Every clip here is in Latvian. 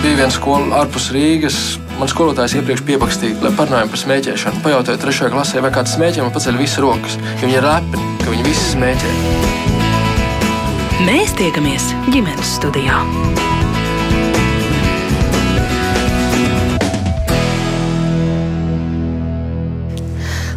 bija viena skola ārpus Rīgas. Man skolotājs iepriekš piebakstīja, lai parunājam par smēķēšanu. Pajautāju trešajā klasē, vai kāds smēķē, man paceļ visas rokas. Viņi ir lepni, ka viņi visi smēķē. Mēs tiekamies ģimenes studijā.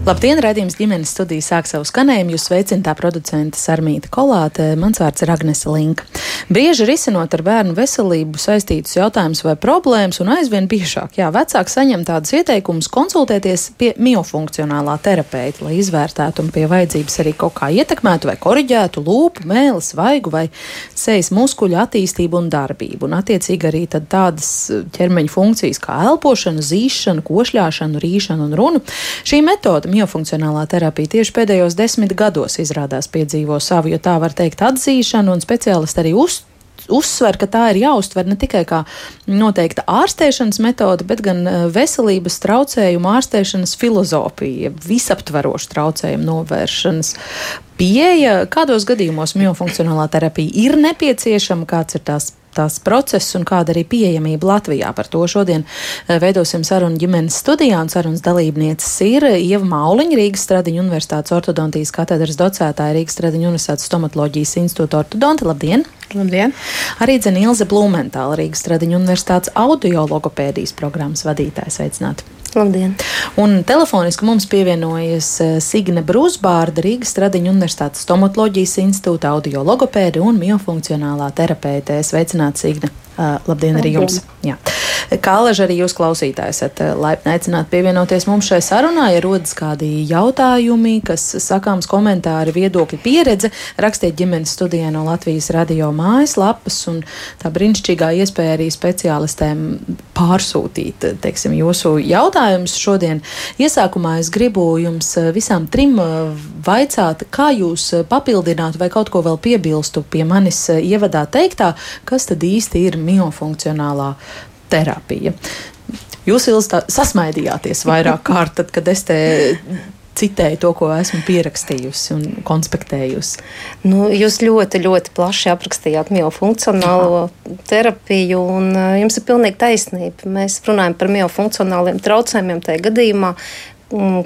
Labdien, redzījums ģimenes studijas sāk savu skanējumu. Jūs sveicināta producente Sarmīta Kolāte, mans vārds ir Agnese Linka. Bieži risinot ar bērnu veselību saistītus jautājumus vai problēmas, un aizvien biežāk, jā, vecāki saņem tādus ieteikumus konsultēties pie miofunkcionālā terapeita, lai izvērtētu un pie vajadzības arī kaut kā ietekmētu vai koriģētu lūpu, mēlis, vaigu vai sejas muskuļu attīstību un darbību, un attiecīgi arī tādas ķermeņa funkcijas kā elpošana, zīšana, košļāšana, rīšana un runa. Šī metode miofunkcionālā terapija tieši pēdējos desmit gados izrādās piedzīvo savu, jo tā var teikt, atzīšanu, un speciālisti arī uz, uzsver, ka tā ir jāuztver ne tikai kā noteikta ārstēšanas metode, bet gan eh, veselības traucējumu ārstēšanas filozofija, visaptveroša traucējumu novēršanas pieeja. Kādos gadījumos miofunkcionālā terapija ir nepieciešama, kāds ir tās tās process un kāda arī pieejamība Latvijā. Par to šodien eh, veidosim sarunu ģimenes studijā, un sarunas dalībnieces ir Ieva Mauliņa, Rīgas Stradiņu universitātes ortodontijas katedras docētāja, Rīgas Stradiņu universitātes stomatoloģijas institūta ortodonta. Labdien! Labdien! Arī Dzene Ilze Blumentāla, Rīgas Stradiņu universitātes audiologopēdijas programmas vadītājs. Sveicināti! Labdien! Un telefoniski mums pievienojas eh, Signe Brūsbārda, Rīgas Stradiņu universitātes stomatoloģijas institūta audiologopēde un miofunkcionālā terapeite. Sveicināti, Signe! Uh, labdien arī jums! Jā. Kā alaži arī jūs klausītāji esat laipni aicināti pievienoties mums šai sarunā, ja rodas kādi jautājumi, kas sakāms komentāri, viedokļi, pieredze, rakstiet ģimenes studijā no Latvijas radio mājaslapas un tā brīnišķīgā iespēja arī speciālistēm pārsūtīt, teiksim, jūsu jautājumus šodien. Iesākumā es gribu jums visām trim vaicāt, kā jūs papildinātu vai kaut ko vēl piebilstu pie manis ievadā teiktā, kas tad īsti ir miofunkcionālā terapija. Jūs, Ilza, sasmaidījāties vairāk kārt, tad, kad es te citēju to, ko esmu pierakstījusi un konspektējusi. Nu, jūs ļoti, ļoti plaši aprakstījāt miofunkcionālo terapiju, un uh, jums ir pilnīgi taisnība. Mēs runājam par miofunkcionāliem traucējumiem tajā gadījumā,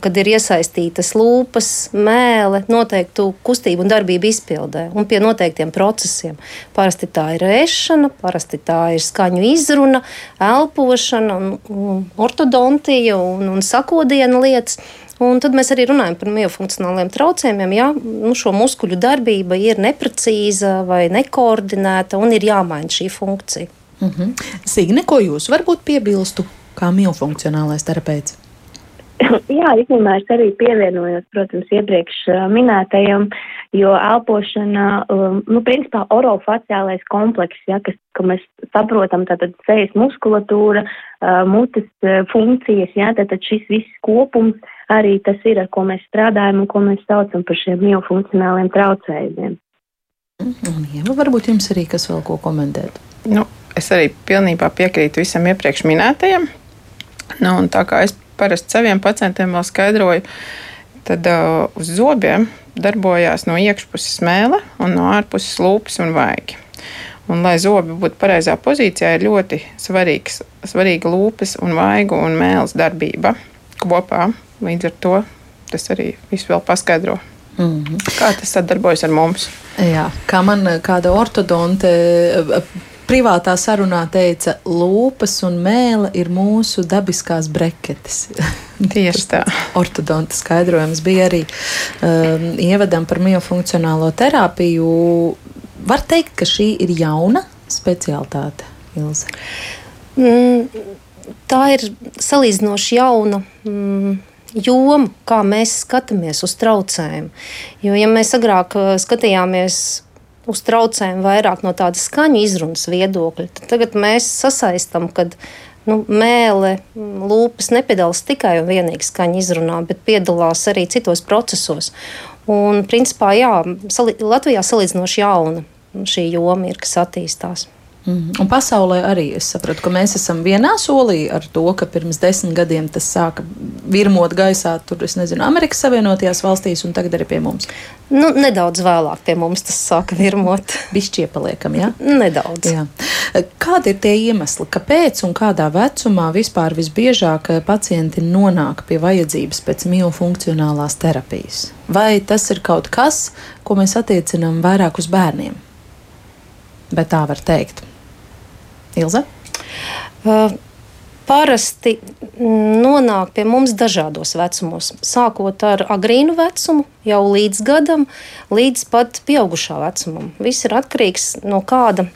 kad ir iesaistītas lūpas, mēlē, noteiktu kustību un darbību izpildē un pie noteiktiem procesiem. Parasti tā ir ēšana, parasti tā ir skaņu izruna, elpošana, un, ortodontija un, un sakodiena lietas. Un tad mēs arī runājam par miofunkcionāliem traucējumiem. Ja nu, šo muskuļu darbība ir neprecīza vai nekoordinēta, un ir jāmaina šī funkcija. Mm -hmm. Signe, ko jūs varbūt piebilstu kā miofunkcionālais terapeits? Jā, īstenībā es arī pievienojos, protams, iepriekš minētajam, jo elpošana, nu, principā orofaciālais komplekss, ja, kas, ko mēs saprotam, tātad sejas muskulatūra, mutes funkcijas, ja, tātad šis viss kopums arī tas ir, ar ko mēs strādājam un ko mēs saucam par šiem miofunkcionāliem traucējumiem. Jā, varbūt jums arī kas vēl ko komentēt? Nu, es arī pilnībā piekrītu visam iepriekš minētajam. Nu, tā kā es parasti saviem pacientiem vēl skaidroju, tad uh, uz zobiem darbojās no iekšpuses mēle un no ārpuses lūpas un vaigi. Un, lai zobi būtu pareizā pozīcijā, ir ļoti svarīgs, svarīga lūpas, un vaigu un mēles darbība kopā. Līdz ar to tas arī viss vēl paskaidro. Mm -hmm. Kā tas sadarbojas ar mums? Jā, kā man kāda ortodonte privātā sarunā teica, lūpas un mēlē ir mūsu dabiskās breketes. Tieši tā. Ortodonta skaidrojums bija arī um, ievadam par miofunkcionālo terapiju. Var teikt, ka šī ir jauna specialitāte, Ilze? Mm, tā ir salīdzinoši jauna. Mm jomu, kā mēs skatāmies uz traucējumu. Jo, ja mēs agrāk uh, skatījāmies uz traucējumu vairāk no tādas skaņu izrunas viedokļa. Tad tagad mēs sasaistām, ka nu, mēlē, lūpas nepiedalās tikai un vienīgi skaņu izrunā, bet piedalās arī citos procesos. Un, principā, jā, Latvijā salīdzinoši jauna šī joma ir, kas attīstās. Mm. Un pasaulē arī es saprotu, ka mēs esam vienā solī ar to, ka pirms desmit gadiem tas sāka virmot gaisā, tur, es nezinu, Amerikas Savienotajās valstīs un tagad arī pie mums. Nu, nedaudz vēlāk pie mums tas sāka virmot. Bišķie paliekam, jā? Nedaudz. Jā. Kādi ir tie iemesli, kāpēc un kādā vecumā vispār visbiežāk pacienti nonāk pie vajadzības pēc miofunkcionālās terapijas? Vai tas ir kaut kas, ko mēs attiecinām vairāk uz bērniem? Bet tā var teikt. Ilze? Uh, parasti nonāk pie mums dažādos vecumos. Sākot ar agrīnu vecumu, jau līdz gadam, līdz pat pieaugušā vecumam. Viss ir atkarīgs no kāda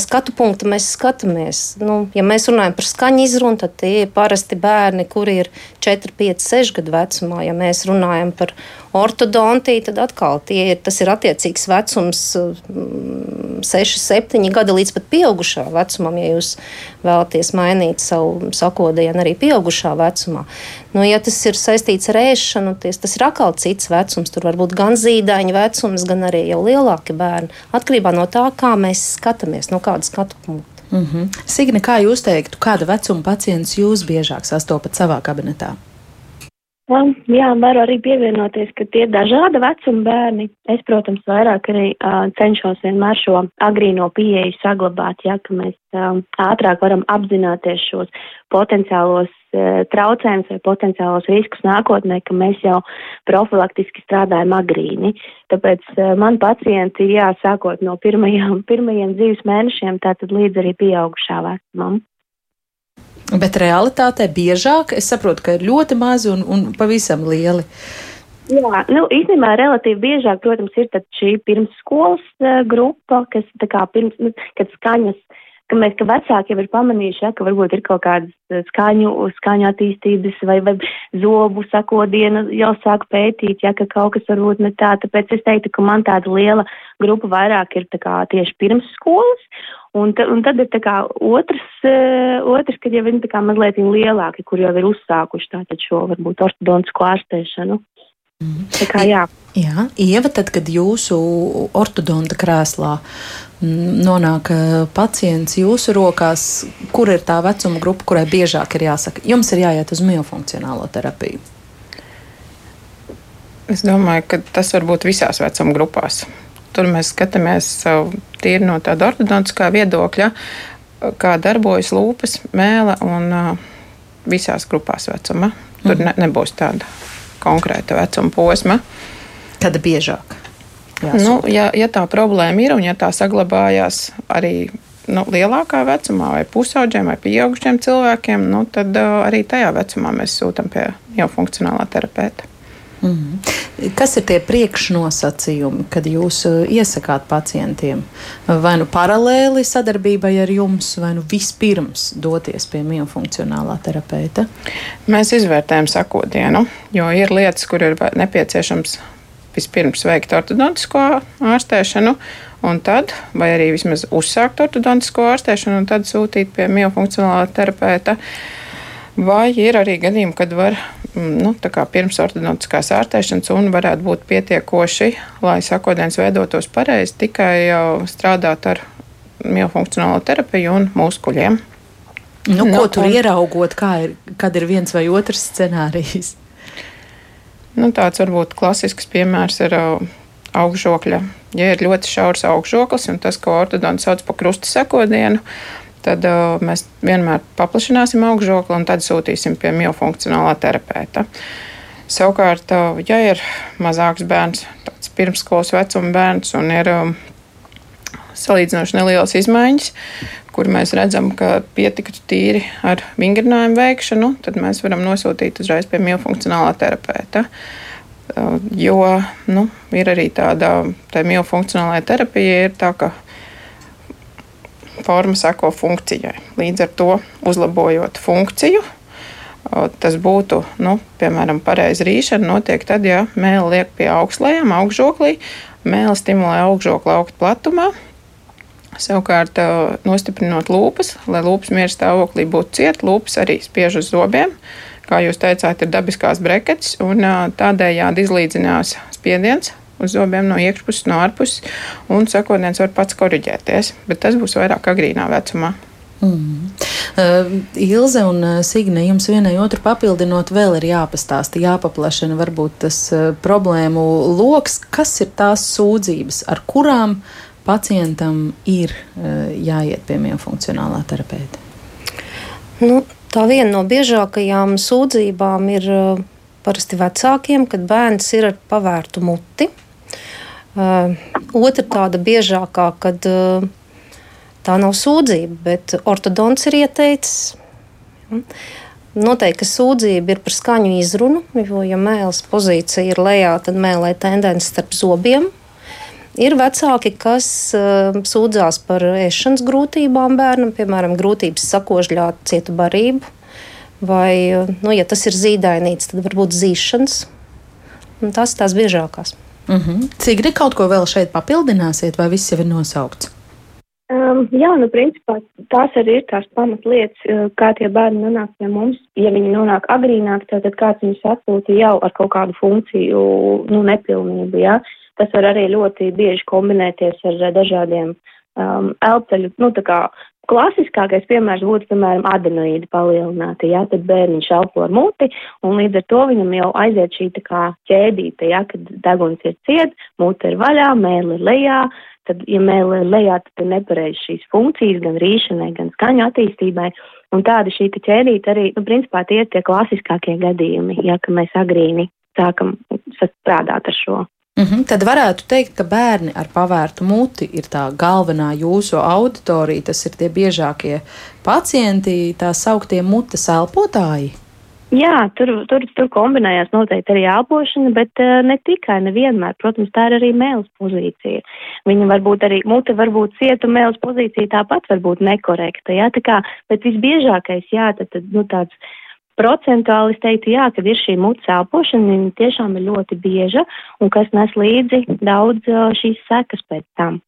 skatu punkta mēs skatāmies. Nu, ja mēs runājam par skaņu izrunu, tad tie ir parasti bērni, kuri ir 4, 5, 6 gadu vecumā. Ja mēs runājam par ortodontiju, tad atkal ir, tas ir attiecīgs vecums, 6, mm, 7 gadi līdz pat pieaugušā vecumam, ja jūs vēlaties mainīt savu sakodienu arī pieaugušā vecumā. Nu, ja tas ir saistīts ar ēšanu, ties, tas ir atkal cits vecums. Tur var būt gan zīdaiņa vecums, gan arī jau lielāki bērni. Atkarībā no tā, kā mēs skatāmies, no kāda skatu punkta. Mm -hmm. Signe, kā jūs teiktu, kāda vecuma pacients jūs biežāk sastopat savā kabinetā? Um, jā, varu arī pievienoties, ka tie ir dažāda vecuma bērni. Es, protams, vairāk arī uh, cenšos vienmēr šo agrīno pieeju saglabāt, ja, ka mēs um, ātrāk varam apzināties šos potenciālos uh, traucējumus vai potenciālos riskus nākotnē, ka mēs jau profilaktiski strādājam agrīni. Tāpēc uh, man pacienti, jā, sākot no pirmajām, pirmajiem dzīves mēnešiem, tātad līdz arī pieaugušā vecumam. Bet realitātē biežāk es saprotu, ka ir ļoti mazi un, un pavisam lieli. Jā, nu, īstenībā relatīvi biežāk, protams, ir šī pirmsskolas uh, grupa, kas tā kā pirms, nu, kad skaņas, ka mēs, ka vecāki jau ir pamanījuši, ja, ka varbūt ir kaut kādas skaņu, skaņu attīstības vai, vai zobu sakodienu jau sāk pētīt, ja, ka kaut kas varbūt ne tā. Tāpēc es teiktu, ka man tāda liela grupa vairāk ir tā kā tieši pirmsskolas. Un, ta, un tad ir kā, otrs, uh, otrs, kad jau ir kā, mazliet lielāki, kur jau ir uzsākuši tātad šo varbūt ortodontisko ārstēšanu. Mm. Tā kā jā. Jā, Ieva, tad, kad jūsu ortodonta krēslā nonāk eh, pacients jūsu rokās, kur ir tā vecuma grupa, kurai biežāk ir jāsaka, jums ir jāiet uz miofunkcionālo terapiju? Es domāju, ka tas var būt visās vecuma grupās. Tur mēs skatāmies tīri no tāda ortodontiskā viedokļa, kā darbojas lūpas, mēlē un visās grupās vecuma. Tur mm. ne, nebūs tāda konkrēta vecuma posma. Kad biežāk? Jāsūt. Nu, ja, ja tā problēma ir un ja tā saglabājās arī nu, lielākā vecumā, vai pusauģiem, vai pieaugušiem cilvēkiem, nu, tad uh, arī tajā vecumā mēs sūtām pie jau funkcionālā terapeita. Mm. Kas ir tie priekšnosacījumi, kad jūs uh, iesakāt pacientiem? Vai nu paralēli sadarbībai ar jums, vai nu vispirms doties pie miofunkcionālā terapeita? Mēs izvērtējam sakodienu, jo ir lietas, kur ir nepieciešams vispirms veikt ortodontisko ārstēšanu, un tad, vai arī vismaz uzsākt ortodontisko ārstēšanu, un tad sūtīt pie miofunkcionālā terapeita. Vai ir arī gadījumi, kad var Mm, nu, pirms ortodontiskās ārstēšanas un varētu būt pietiekoši, lai sakodiens veidotos pareizi, tikai strādāt ar miofunkcionālo terapiju un muskuļiem. Nu, nu, ko tur un, ieraugot, ir, kad ir viens vai otrs scenārijs? Nu, tāds varbūt klasisks piemērs ir augšžokļa. Ja ir ļoti šaurs augšžoklis, un tas, ko ortodonts sauc par krusta sekodienu, tad uh, mēs vienmēr paplašināsim augšžokli un tad sūtīsim pie miofunkcionālā terapeita. Savukārt, uh, ja ir mazāks bērns, tāds pirmsskolas vecuma bērns un ir um, salīdzinoši nelielas izmaiņas, kur mēs redzam, ka pietiktu tīri ar vingrinājumu veikšanu, tad mēs varam nosūtīt uzreiz pie miofunkcionālā terapeita. Uh, jo nu, ir arī tāda tā miofunkcionālā terapija, ir tā, ka forma seko funkcijai. Līdz ar to uzlabojot funkciju, tas būtu, nu, piemēram, pareiza rīšana notiek tad, ja mēlē liek pie augšlējām, augšžoklī, mēlē stimulē augšžokli augt platumā. Savukārt, nostiprinot lūpas, lai lūpas miera stāvoklī būtu cieta, lūpas arī spiež uz zobiem. Kā jūs teicāt, ir dabiskās breketes, un tādējādi izlīdzinās spiediens uz zobiem no iekšpuses, no ārpuses, un sakotnieks var pats korģēties, bet tas būs vairāk agrīnā vecumā. Mm. Uh, Ilze un uh, Signe, jums vienai otru papildinot, vēl ir jāpastāsta, jāpaplašina varbūt tas uh, problēmu lokus, kas ir tās sūdzības, ar kurām pacientam ir uh, jāiet pie miofunkcionālā terapeita. Nu, tā viena no biežākajām sūdzībām ir uh, parasti vecākiem, kad bērns ir ar pavērtu muti. Uh, otra tāda biežākā, kad uh, Tā nav sūdzība, bet ortodons ir ieteicis. Noteikti sūdzība ir par skaņu izrunu, jo, ja mēls pozīcija ir lejā, tad mēlē tendence starp zobiem. Ir vecāki, kas uh, sūdzās par ēšanas grūtībām bērnam, piemēram, grūtības sakožļāt cietu barību, vai, uh, nu, ja tas ir zīdainīts, tad varbūt zīšanas. Un ir tās biežākās. Mm -hmm. Cik kaut ko vēl šeit papildināsiet, vai viss jau ir nosaukts? Um, jā, nu, principā tās arī ir tās pamatlietas, uh, kā tie bērni nonāk pie mums. Ja viņi nonāk agrīnāk, tad kāds viņus atsūta jau ar kaut kādu funkciju, nu, nepilnību, jā. Tas var arī ļoti bieži kombinēties ar dažādiem um, elpoļu, nu, tā kā klasiskākais piemērs būtu, piemēram, adenoīdi palielināti, jā, tad bērniņš elpo ar muti, un līdz ar to viņam jau aiziet šī tā kā ķēdīte, jā, kad deguns ir ciet, mute ir vaļā, mēli ir lejā, tad, ja mēlē lejā, tad ir nepareizi šīs funkcijas gan rīšanai, gan skaņu attīstībai. Un tāda šī ķēdīte arī, nu, principā tie ir tie klasiskākie gadījumi, ja, ka mēs agrīni sākam strādāt ar šo. Mm -hmm. Tad varētu teikt, ka bērni ar pavērtu muti ir tā galvenā jūsu auditorija, tas ir tie biežākie pacienti, tā sauktie mutes elpotāji. Jā, tur, tur, tur kombinējās noteikti arī elpošana, bet uh, ne tikai, nevienmēr. Protams, tā ir arī mēls pozīcija. Viņa varbūt arī, mute varbūt cieta mēls pozīcija tāpat varbūt nekorekta, jā, tā kā, bet visbiežākais, jā, tad, tad nu, tāds procentuāli es teiktu, jā, kad ir šī mutes elpošana, viņa tiešām ir ļoti bieža un kas nes līdzi daudz šīs sekas pēc tam.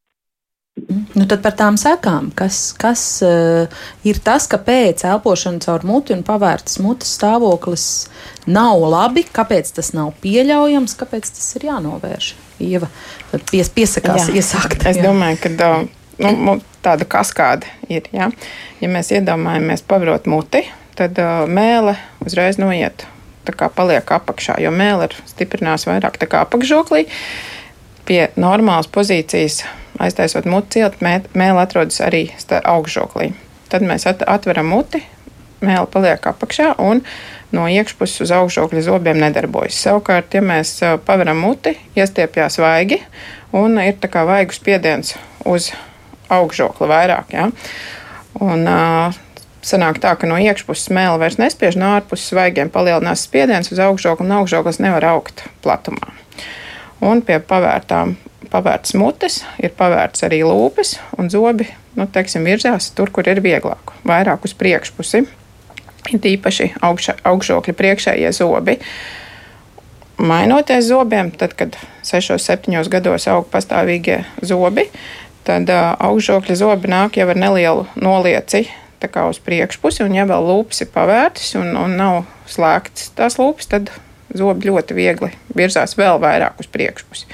Nu, tad par tām sekām, kas, kas uh, ir tas, ka pēc elpošana caur muti un pavērtas mutes stāvoklis nav labi, kāpēc tas nav pieļaujams, kāpēc tas ir jānovērš. Ieva pies, piesakās jā. iesākt. Es jā. domāju, ka nu, tāda kaskāde ir. Ja, ja mēs iedomājamies pavarot muti, tad uh, mēle uzreiz noiet. Tā kā paliek apakšā, jo mēlē ir stiprinās vairāk apakšžoklī. Pie normālas pozīcijas aiztaisot muti ciet, mēlē atrodas arī augšžoklī. Tad mēs atveram muti, mēlē paliek apakšā un no iekšpuses uz augšžokļa zobiem nedarbojas. Savukārt, ja mēs paveram muti, iestiepjas vaigi un ir tā kā vaigu spiediens uz augšžokli vairāk. Ja? Un, uh, Sanāk tā, ka no iekšpuses mēlē vairs nespiež, no ārpuses svaigiem palielinās spiediens uz augšžokli, un augšžoklis nevar augt platumā. Un pie pavērtām pavērts mutes, ir pavērts arī lūpes un zobi, nu, teiksim, virzās tur, kur ir vieglāk, vairāk uz priekšpusi. Ir īpaši augša, augšžokļa priekšējie zobi. Mainoties zobiem, tad, kad 6, 7 gados aug pastāvīgie zobi, tad uh, augšžokļa zobi nāk jau ar nelielu nolieci uz priekšpusi, un ja vēl lūpas ir pavērtas un, un nav slēgtas tās lūpas, tad zobi ļoti viegli virzās vēl vairāk uz priekšpusi.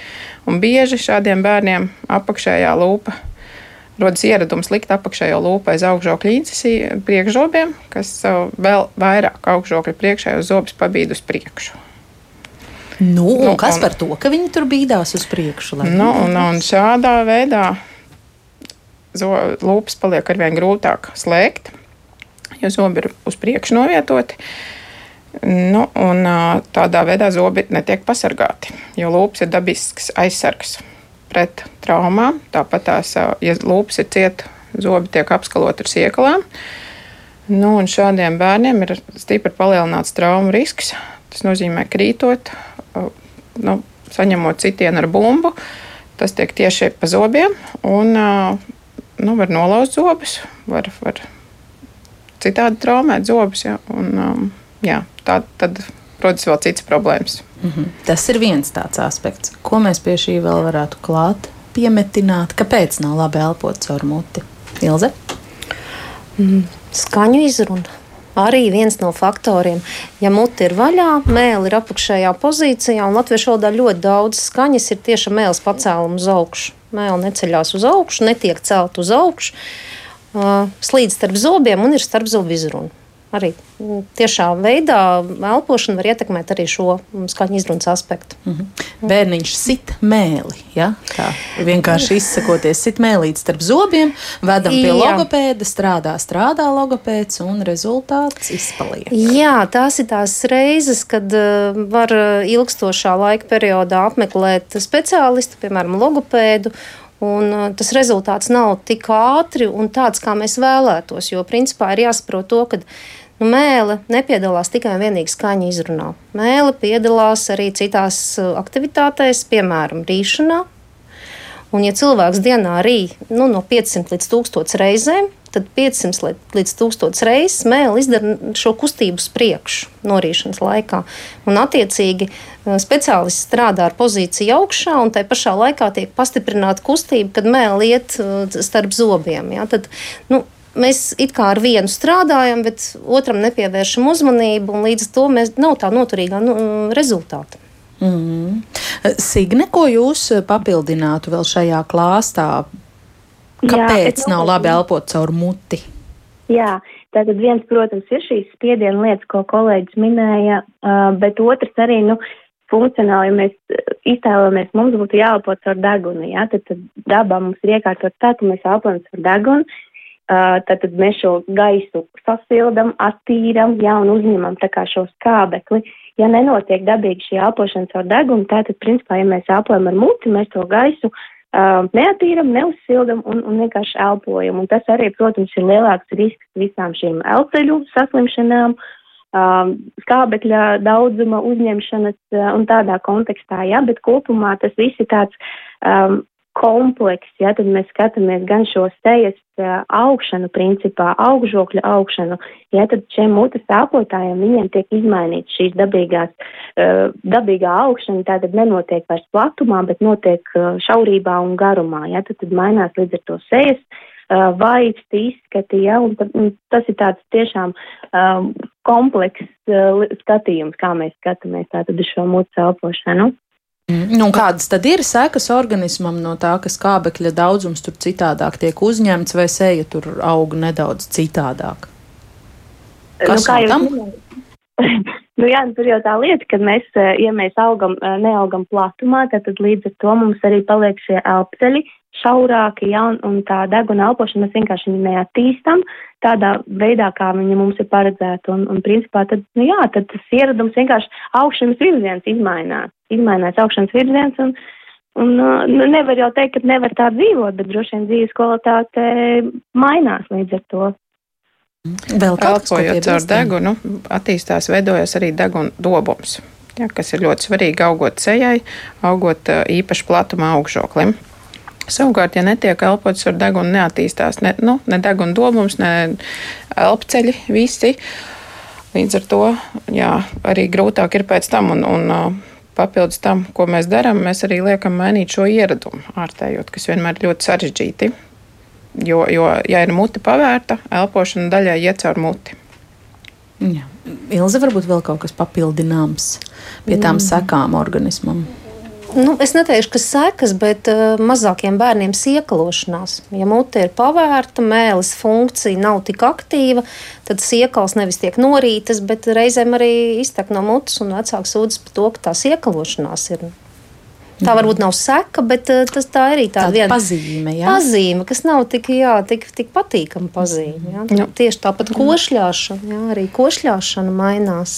Un bieži šādiem bērniem apakšējā lūpa rodas ieradums likt apakšējo lūpu aiz augšžokļa līdzes priekšžobiem, kas vēl vairāk augšžokļa priekšējos zobus pabīd uz priekšu. Nu, nu, kas un, par to, ka viņi tur bīdās uz priekšu? Nu, un, un šādā veidā lūpas paliek arvien grūtāk slēgt, jo zobi ir uz priekšu novietoti. Uh, Nu, un, tādā veidā zobi netiek pasargāti, jo lūpas ir dabisks aizsargs pret traumām. Tāpat tās, ja lūpas ir cieta, zobi tiek apskaloti ar siekalām. Nu, šādiem bērniem ir stipri palielināts traumu risks. Tas nozīmē, krītot, nu, saņemot citienu ar bumbu. Tas tiek tieši pa zobiem un nu, var nolauzt zobus, var, var citādi traumēt zobus. Ja, un, um, jā, tā, tad rodas vēl citas problēmas. Mm -hmm. Tas ir viens tāds aspekts, ko mēs pie šī vēl varētu klāt, piemetināt. Kāpēc nav labi elpot caur muti? Ilze? Mm, skaņu izruna. Arī viens no faktoriem. Ja mute ir vaļā, mēlī ir apakšējā pozīcijā, un latviešu valodā ļoti daudz skaņas ir tieši mēlis pacēluma uz augšu. Mēlī neceļās uz augšu, netiek celt uz augšu, slīd starp zobiem un ir starp zobu izrunu arī mm, tiešā veidā elpošana var ietekmēt arī šo mm, skaņu izrunas aspektu. Mm -hmm. Bērniņš sit mēli, ja? tā vienkārši izsakoties, sit mēlīti starp zobiem, vedam pie Jā. logopēda, strādā, strādā logopēds un rezultāts izpaliek. Jā, tās ir tās reizes, kad uh, var ilgstošā laika periodā apmeklēt speciālistu, piemēram, logopēdu, Un uh, tas rezultāts nav tik ātri un tāds, kā mēs vēlētos. Jo principā ir jāsaprot to, ka nu, mēlē nepiedalās tikai un vienīgi skaņa izrunā. Mēlē piedalās arī citās uh, aktivitātēs, piemēram, rīšanā. Un, ja cilvēks dienā rī nu, no 500 līdz 1000 reizēm, tad 500 līdz 1000 reizes mēlī izdara šo kustību priekšu norīšanas laikā. Un, attiecīgi, speciālists strādā ar pozīciju augšā, un tai pašā laikā tiek pastiprināta kustība, kad mēlī iet starp zobiem. Ja? Tad, nu, mēs it kā ar vienu strādājam, bet otram nepievēršam uzmanību, un līdz ar to mēs nav tā noturīgā nu, rezultāta. Mm -hmm. Signe, ko jūs papildinātu vēl šajā klāstā Kāpēc Jā, nav labi elpot caur muti? Jā, tātad viens, protams, ir šīs spiediena lietas, ko kolēģis minēja, bet otrs arī, nu, funkcionāli, ja mēs iztēlojamies, mums būtu jāelpo caur degunu, jā, tad, tad dabā mums ir iekārtot tā, ka mēs elpojam caur degunu, uh, tad, mēs šo gaisu sasildam, attīram, jā, un uzņemam tā kā šo skābekli. Ja nenotiek dabīgi šī elpošana caur degunu, tātad, principā, ja mēs elpojam ar muti, mēs to gaisu uh, neatīram, neuzsildam un, un vienkārši elpojam. Un tas arī, protams, ir lielāks risks visām šīm elceļu saslimšanām, skābekļa daudzuma uzņemšanas uh, un tādā kontekstā, jā, bet kopumā tas viss ir tāds um, komplekss, ja tad mēs skatāmies gan šo sejas uh, augšanu, principā augžokļa augšanu, ja tad šiem mutes sāpotājiem viņiem tiek izmainīts šīs dabīgās, uh, dabīgā augšana, tā tad nenotiek vairs platumā, bet notiek uh, šaurībā un garumā, ja tad, tad mainās līdz ar to sejas uh, vaisti izskati, ja, un, un tas ir tāds tiešām um, komplekss uh, skatījums, kā mēs skatāmies tātad uz šo mutes elpošanu. Nu, kādas tad ir sekas organismam no tā, ka skābekļa daudzums tur citādāk tiek uzņemts, vai seja tur aug nedaudz citādāk? Nu, Kas nu, kā tam? nu, jā, tur jau tā lieta, ka mēs, eh, ja mēs augam, eh, neaugam platumā, tad, tad līdz ar to mums arī paliek šie elpceļi, šaurāki, ja, un, un tā deguna elpošana mēs vienkārši neattīstam tādā veidā, kā viņa mums ir paredzēta. Un, un principā, tad, nu jā, tad tas ieradums vienkārši augšanas virziens izmainās. Izmainās augšanas virziens, un, un nu, nevar jau teikt, ka nevar tā dzīvot, bet droši vien dzīves kvalitāte mainās līdz ar to. Vēl Elpojot caur degunu, attīstās, veidojas arī deguna dobums. Ja, kas ir ļoti svarīgi augot sejai, augot īpaši platumā augšoklim. Savukārt, ja netiek elpots ar degunu, neattīstās ne, nu, ne deguna domums, ne elpceļi visi. Līdz ar to jā, arī grūtāk ir pēc tam. Un, un, Papildus tam, ko mēs darām, mēs arī liekam mainīt šo ieradumu ārtējot, kas vienmēr ir ļoti sarežģīti. Jo, jo, ja ir muti pavērta, elpošana daļai iet caur muti. Jā. Ilze, varbūt vēl kaut kas papildināms pie tām mm. sekām organismam. Nu, es neteikšu, ka sekas, bet uh, mazākiem bērniem siekalošanās. Ja mute ir pavērta, mēlis funkcija nav tik aktīva, tad siekals nevis tiek norītas, bet reizēm arī iztek no mutes, un vecāks sūdzas par to, ka tā siekalošanās ir Tā varbūt nav seka, bet eh, tas tā arī tāda, viena pazīme, jā? pazīme, kas nav tik, jā, tik, tik patīkama pazīme. Jā. Jā. Tieši tāpat košļāšana, jā, arī košļāšana mainās.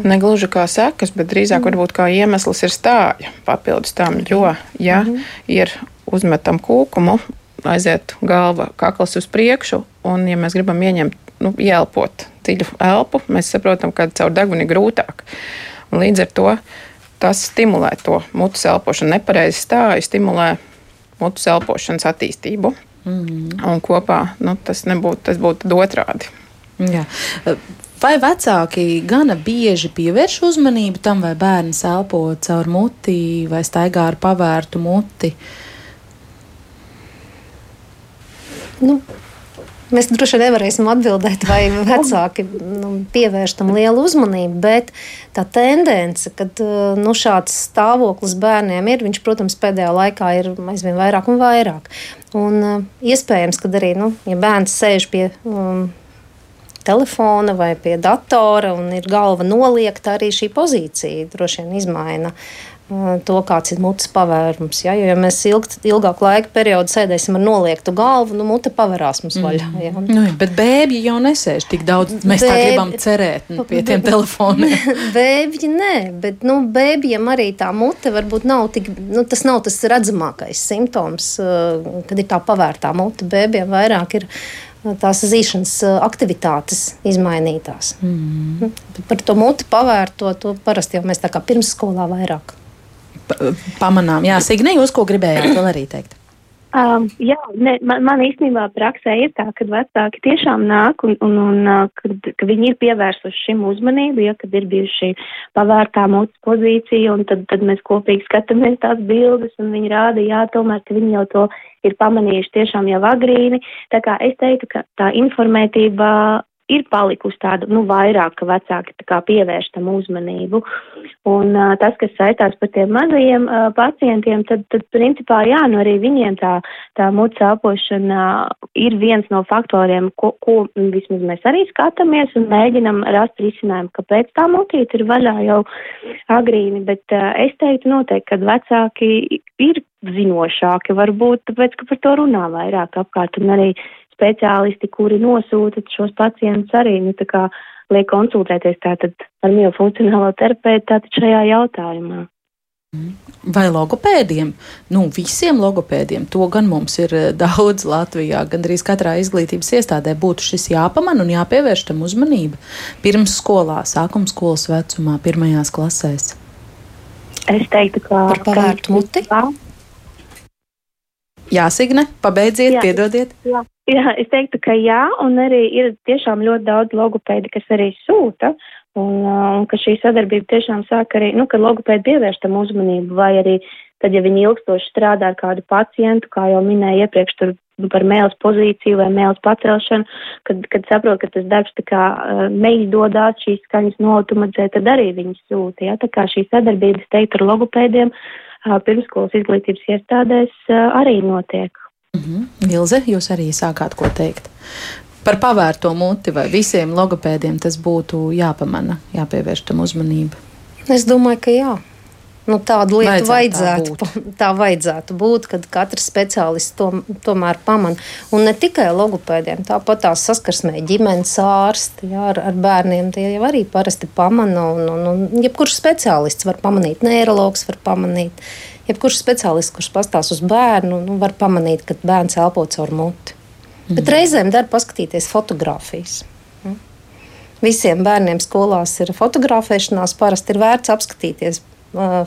Negluži kā sekas, bet drīzāk varbūt kā iemesls ir stāja papildus tam, jo, ja mm. ir uzmetam kūkumu, aiziet galva, kakls uz priekšu, un ja mēs gribam ieņemt, nu, ielpot dziļu elpu, mēs saprotam, ka caur deguni ir grūtāk. Un līdz ar to tas stimulē to mutes elpošanu. Nepareizi stāju stimulē mutes elpošanas attīstību. Mm. Un kopā nu, tas, nebūtu, tas būtu otrādi. Jā. Vai vecāki gana bieži pievērš uzmanību tam, vai bērns elpo caur muti vai staigā ar pavērtu muti? Nu, Mēs droši vien nevarēsim atbildēt, vai vecāki nu, pievērš tam lielu uzmanību, bet tā tendence, ka nu, šāds stāvoklis bērniem ir, viņš, protams, pēdējā laikā ir aizvien vairāk un vairāk. Un, uh, iespējams, ka arī, nu, ja bērns sēž pie um, telefona vai pie datora un ir galva noliekta, arī šī pozīcija droši vien izmaina to, kāds ir mutes pavērums. Ja? Jo, ja mēs ilgt, ilgāku laika periodu sēdēsim ar noliektu galvu, nu, mute pavērās mums vaļā. Mm. Ja? Nu, jā, bet bēbji jau nesēž tik daudz. Mēs Bēbi... tā gribam cerēt nu, pie tiem telefoniem. bēbji nē, bet nu, bēbjiem arī tā mute varbūt nav tik, nu, tas nav tas redzamākais simptoms, kad ir tā pavērtā mute. Bēbjiem vairāk ir tās zīšanas aktivitātes izmainītās. Mm. Par to muti pavērto, to parasti jau mēs tā kā pirmsskolā vairāk pamanām. Jā, Signe, jūs ko gribējāt vēl arī teikt? Um, jā, ne, man, man īstenībā praksē ir tā, ka vecāki tiešām nāk un, un, un kad, ka viņi ir pievērsuši šim uzmanību, ja kad ir bijuši pavērtā mūsu pozīcija, un tad, tad mēs kopīgi skatāmies tās bildes, un viņi rāda, jā, tomēr, ka viņi jau to ir pamanījuši tiešām jau agrīni. Tā kā es teiktu, ka tā informētība ir palikusi tāda, nu, vairāk, ka vecāki tā kā pievērš tam uzmanību. Un uh, tas, kas saistās par tiem mazajiem uh, pacientiem, tad, tad, principā, jā, nu arī viņiem tā, tā mucu elpošana ir viens no faktoriem, ko, ko vismaz mēs arī skatāmies un mēģinam rast risinājumu, kāpēc tā mutīte ir vaļā jau agrīni, bet uh, es teiktu noteikti, ka vecāki ir zinošāki, varbūt tāpēc, ka par to runā vairāk apkārt un arī speciālisti, kuri nosūta šos pacientus arī, nu, tā kā liek konsultēties tātad ar miofunkcionālo terapeitu tātad šajā jautājumā. Vai logopēdiem? Nu, visiem logopēdiem. To gan mums ir eh, daudz Latvijā. Gan arī katrā izglītības iestādē būtu šis jāpamana un jāpievērš tam uzmanība. Pirms skolā, sākuma skolas vecumā, pirmajās klasēs. Es teiktu, ka par pavērtu muti. Jā, Signe, pabeidziet, jā, piedodiet. Jā. Jā, es teiktu, ka jā, un arī ir tiešām ļoti daudz logopēdi, kas arī sūta, un, un ka šī sadarbība tiešām sāk arī, nu, kad logopēdi pievērš tam uzmanību, vai arī tad, ja viņi ilgstoši strādā ar kādu pacientu, kā jau minēju iepriekš, tur par mēles pozīciju vai mēles pacelšanu, kad, kad saprot, ka tas darbs tā kā neizdodas šīs skaņas noautomatizēt, tad arī viņi sūta, jā, tā kā šī sadarbības teikt ar logopēdiem pirmskolas izglītības iestādēs arī notiek. Mhm. Ilze, jūs arī sākāt ko teikt. Par pavērto muti vai visiem logopēdiem tas būtu jāpamana, jāpievērš tam uzmanība. Es domāju, ka jā. Nu, tādu lietu vajadzētu, vajadzētu, tā, tā vajadzētu būt, kad katrs speciālists to, tomēr pamana. Un ne tikai logopēdiem, tāpat tās saskarsmē ģimenes ārsti jā, ar, ar bērniem. Tie jau arī parasti pamana. Un, un, un jebkurš speciālists var pamanīt, neiroloģis var pamanīt jebkurš speciālists, kurš pastāv uz bērnu, nu, var pamanīt, ka bērns elpo caur muti. Mm. Bet reizēm der paskatīties fotogrāfijas. Mm. Visiem bērniem skolās ir fotografēšanās, parasti ir vērts apskatīties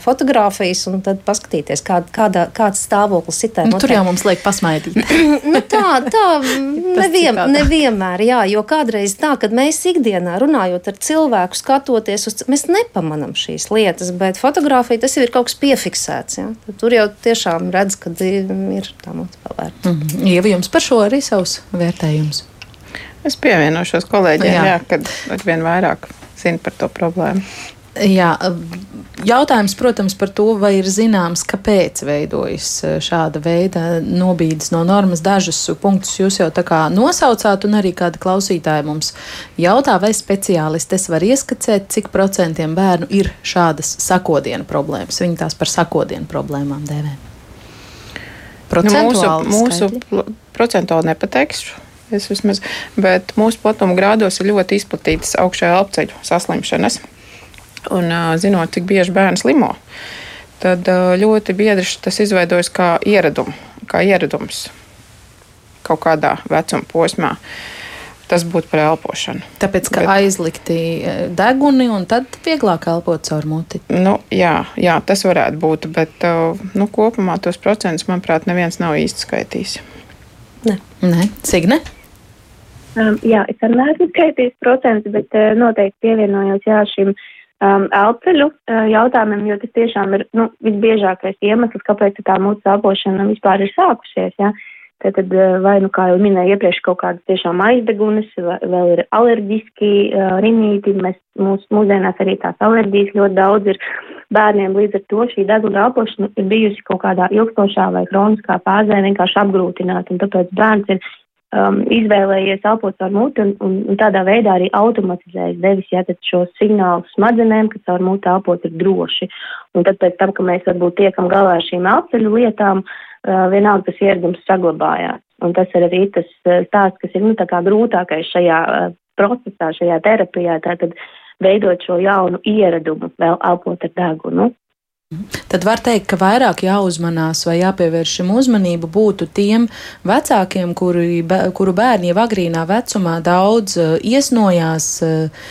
fotogrāfijas un tad paskatīties, kā, kādā, kāds stāvoklis ir tajā. Nu, tur jau mums liek pasmaidīt. nu, tā, tā nevien, nevienmēr, jā, jo kādreiz tā, kad mēs ikdienā runājot ar cilvēku, skatoties uz, mēs nepamanam šīs lietas, bet fotografija tas jau ir kaut kas piefiksēts. Jā. Tad tur jau tiešām redz, ka ir tā pavērta. Mm -hmm. Ieva, jums par šo arī savs vērtējums? Es pievienošos kolēģiem, jā. Jā, kad arvien vairāk zina par to problēmu. Jā, jautājums, protams, par to, vai ir zināms, kāpēc veidojas e, šāda veida nobīdes no normas. Dažus punktus jūs jau tā kā nosaucāt, un arī kāda klausītāja mums jautā, vai speciālistes var ieskicēt, cik procentiem bērnu ir šādas sakodienu problēmas. Viņi tās par sakodienu problēmām dēvē. Procentuāli nu, mūsu, mūsu procentuāli nepateikšu. Es vismaz, bet mūsu platuma grādos ir ļoti izplatītas augšējā apceļu saslimšanas un zinot, cik bieži bērns limo, tad ļoti bieži tas izveidojas kā, ieradum, kā ieradums kaut kādā vecuma posmā. Tas būtu par elpošanu. Tāpēc, ka Bet, aizlikti deguni un tad vieglāk elpot caur muti. Nu, jā, jā, tas varētu būt, bet nu, kopumā tos procentus, manuprāt, neviens nav īsti skaitījis. Ne. Nē, Signe? Um, jā, es arī neesmu skaitījis procentus, bet uh, noteikti pievienojos jā, šim uh, um, elceļu uh, jautājumiem, jo tas tiešām ir nu, visbiežākais iemesls, kāpēc tā mūsu elpošana vispār ir sākusies. Ja? Tad, vai, nu, kā jau minēju iepriekš, kaut kādas tiešām aizdegunes, vēl ir alerģiski uh, rinīti. Mēs, mūs, mūsdienās arī tās alerģijas ļoti daudz ir bērniem. Līdz ar to šī deguna elpošana ir bijusi kaut kādā ilgstošā vai kroniskā fāzē vienkārši apgrūtināta. Un tāpēc bērns ir um, izvēlējies elpot caur muti un, un, un tādā veidā arī automatizējis devis ja, šos signālus smadzenēm, ka caur muti elpot ir droši. Un tad pēc tam, ka mēs varbūt tiekam galā ar šīm elpceļu lietām, uh, vienalga tas ieradums saglabājās. Un tas ir arī tas uh, stāsts, kas ir nu, grūtākais šajā uh, procesā, šajā terapijā. Tātad veidot šo jaunu ieradumu, vēl elpot ar degunu. Tad var teikt, ka vairāk jāuzmanās vai jāpievērš šim uzmanību būtu tiem vecākiem, kuri, kuru bērni jau agrīnā vecumā daudz uh, iesnojās, uh,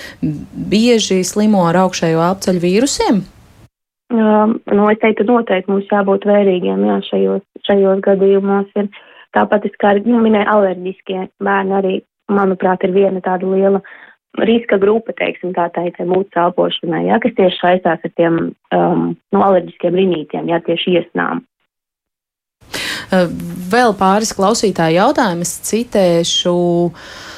bieži slimo ar augšējo apceļu vīrusiem. Um, nu, es teiktu, noteikti mums jābūt vērīgiem jā, šajos, šajos gadījumos. Ir, tāpat kā nu, minēju, alerģiskie bērni arī, manuprāt, ir viena tāda liela uh, riska grupa, teiksim, tā teikt, mūsu elpošanai, ja, kas tieši saistās ar tiem um, no nu, alerģiskiem rinītiem, ja tieši iesnām. Vēl pāris klausītāju jautājumus citēšu. Uh,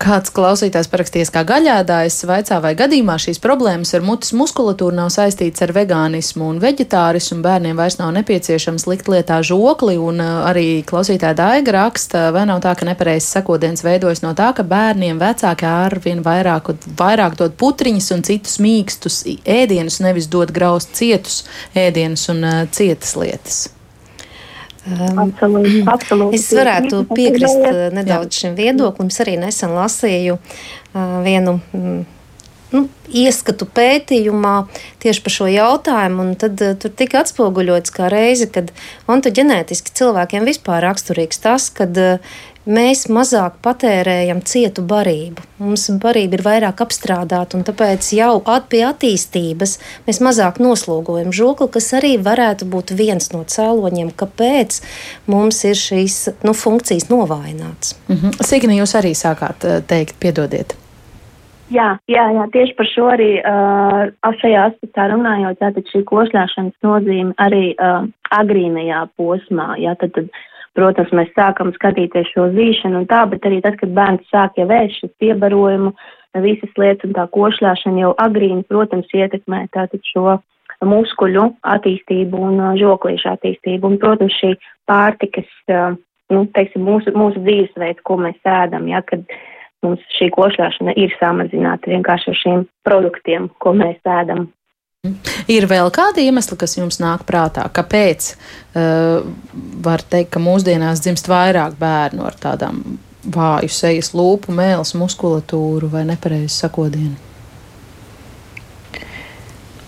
Kāds klausītājs parakstījies kā gaļādājs, vaicā, vai gadījumā šīs problēmas ar mutes muskulatūru nav saistīts ar vegānismu un veģetārismu, bērniem vairs nav nepieciešams likt lietā žokli, un uh, arī klausītāja Daiga raksta, vai nav tā, ka nepareizs sakodiens veidojas no tā, ka bērniem vecāki arvien vairāk, vairāk dod putriņus un citus mīkstus ēdienus, nevis dod graust cietus ēdienus un uh, cietas lietas. Absolūti, absolūti. Es varētu piekrist uh, nedaudz šim viedoklim. Es arī nesen lasīju uh, vienu mm, nu, ieskatu pētījumā tieši par šo jautājumu, un tad uh, tur tika atspoguļots kā reize, kad ontoģenētiski cilvēkiem vispār raksturīgs tas, kad uh, mēs mazāk patērējam cietu barību. Mums barība ir vairāk apstrādāta, un tāpēc jau at pie attīstības mēs mazāk noslogojam žokli, kas arī varētu būt viens no cēloņiem, kāpēc mums ir šīs nu, funkcijas novājināts. Mm -hmm. Signi, jūs arī sākāt eh, teikt, piedodiet. Jā, jā, jā, tieši par šo arī uh, šajā aspektā runājot, tātad šī košļāšanas nozīme arī uh, agrīnajā posmā, jā, tad, tad Protams, mēs sākam skatīties šo zīšanu un tā, bet arī tad, kad bērns sāk jau vērst šis piebarojumu, visas lietas un tā košļāšana jau agrīni, protams, ietekmē tātad šo muskuļu attīstību un žoklīšu attīstību. Un, protams, šī pārtikas, nu, teiksim, mūsu, mūsu dzīvesveids, ko mēs ēdam, ja, kad mums šī košļāšana ir samazināta vienkārši ar šiem produktiem, ko mēs ēdam. Ir vēl kādi iemesli, kas jums nāk prātā, kāpēc uh, var teikt, ka mūsdienās dzimst vairāk bērnu ar tādām vāju sejas lūpu, mēles, muskulatūru vai nepareizu sakodienu?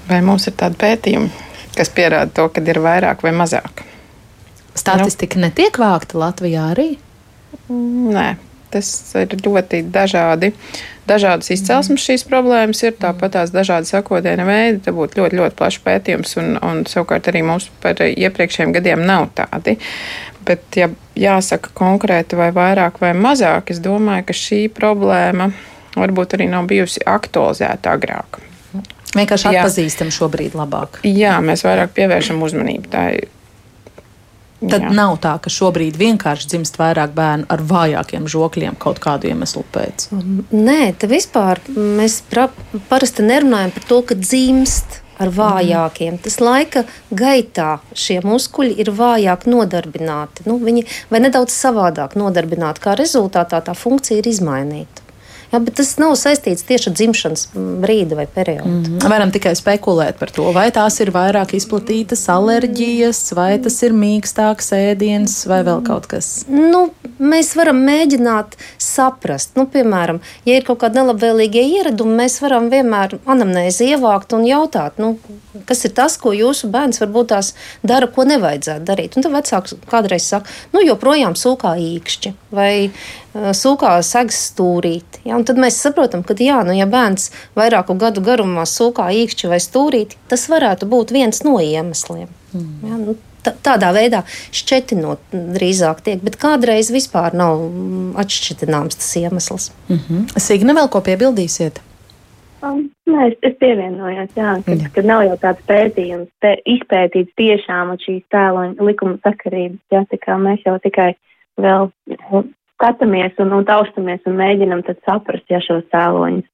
Vai mums ir tādi pētījumi, kas pierāda to, ka ir vairāk vai mazāk? Statistika nu. netiek vākta Latvijā arī? Nē, tas ir ļoti dažādi. Dažādas izcelsmes šīs problēmas ir, tāpat tās dažādi sakodiena veidi. Tā būtu ļoti, ļoti plašs pētījums, un, un savukārt arī mums par iepriekšējiem gadiem nav tādi. Bet, ja jāsaka konkrēti vai vairāk vai mazāk, es domāju, ka šī problēma varbūt arī nav bijusi aktualizēta agrāk. Vienkārši atpazīstam šobrīd labāk. Jā, mēs vairāk pievēršam uzmanību. Tā ir Tad Jā. nav tā, ka šobrīd vienkārši dzimst vairāk bērnu ar vājākiem žokļiem kaut kādu iemeslu pēc. Nē, te vispār mēs pra, parasti nerunājam par to, ka dzimst ar vājākiem. Tas laika gaitā šie muskuļi ir vājāk nodarbināti. Nu, viņi vai nedaudz savādāk nodarbināti, kā rezultātā tā funkcija ir izmainīta. Jā, bet tas nav saistīts tieši ar dzimšanas brīdi vai periodu. Mm, varam tikai spekulēt par to, vai tās ir vairāk izplatītas alerģijas, vai tas ir mīkstāks ēdiens, vai vēl kaut kas. Nu, mēs varam mēģināt saprast, nu, piemēram, ja ir kaut kādi nelabvēlīgie ieradumi, mēs varam vienmēr anamnēzi ievākt un jautāt, nu, kas ir tas, ko jūsu bērns varbūt tās dara, ko nevajadzētu darīt. Un tad vecāks kādreiz saka, nu, joprojām sūkā īkšķi vai sūkā segas stūrīti. Ja? Un tad mēs saprotam, ka, jā, nu, ja bērns vairāku gadu garumā sūkā īkšķi vai stūrīti, tas varētu būt viens no iemesliem. Mm. Ja? Nu, tādā veidā šķetinot drīzāk tiek, bet kādreiz vispār nav atšķirināms tas iemesls. Mm -hmm. Signa, vēl ko piebildīsiet? Um, nē, es, es pievienojos, jā, kad, jā. kad nav jau tāds pētījums te, izpētīts tiešām šīs tēloņa likuma sakarības. Jā, tā kā mēs jau tikai vēl skatāmies un, un taustamies un mēģinam tad saprast, ja šos cēloņus.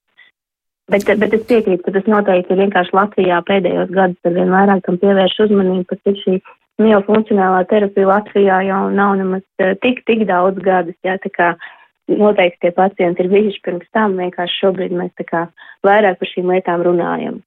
Bet, bet es piekrītu, ka tas noteikti ir vienkārši Latvijā pēdējos gados ar vien vairāk tam pievērš uzmanību, pat ir šī miofunkcionālā terapija Latvijā jau nav nemaz eh, tik, tik daudz gadus, jā, tā kā noteikti tie pacienti ir bijuši pirms tam, vienkārši šobrīd mēs tā kā vairāk par šīm lietām runājam.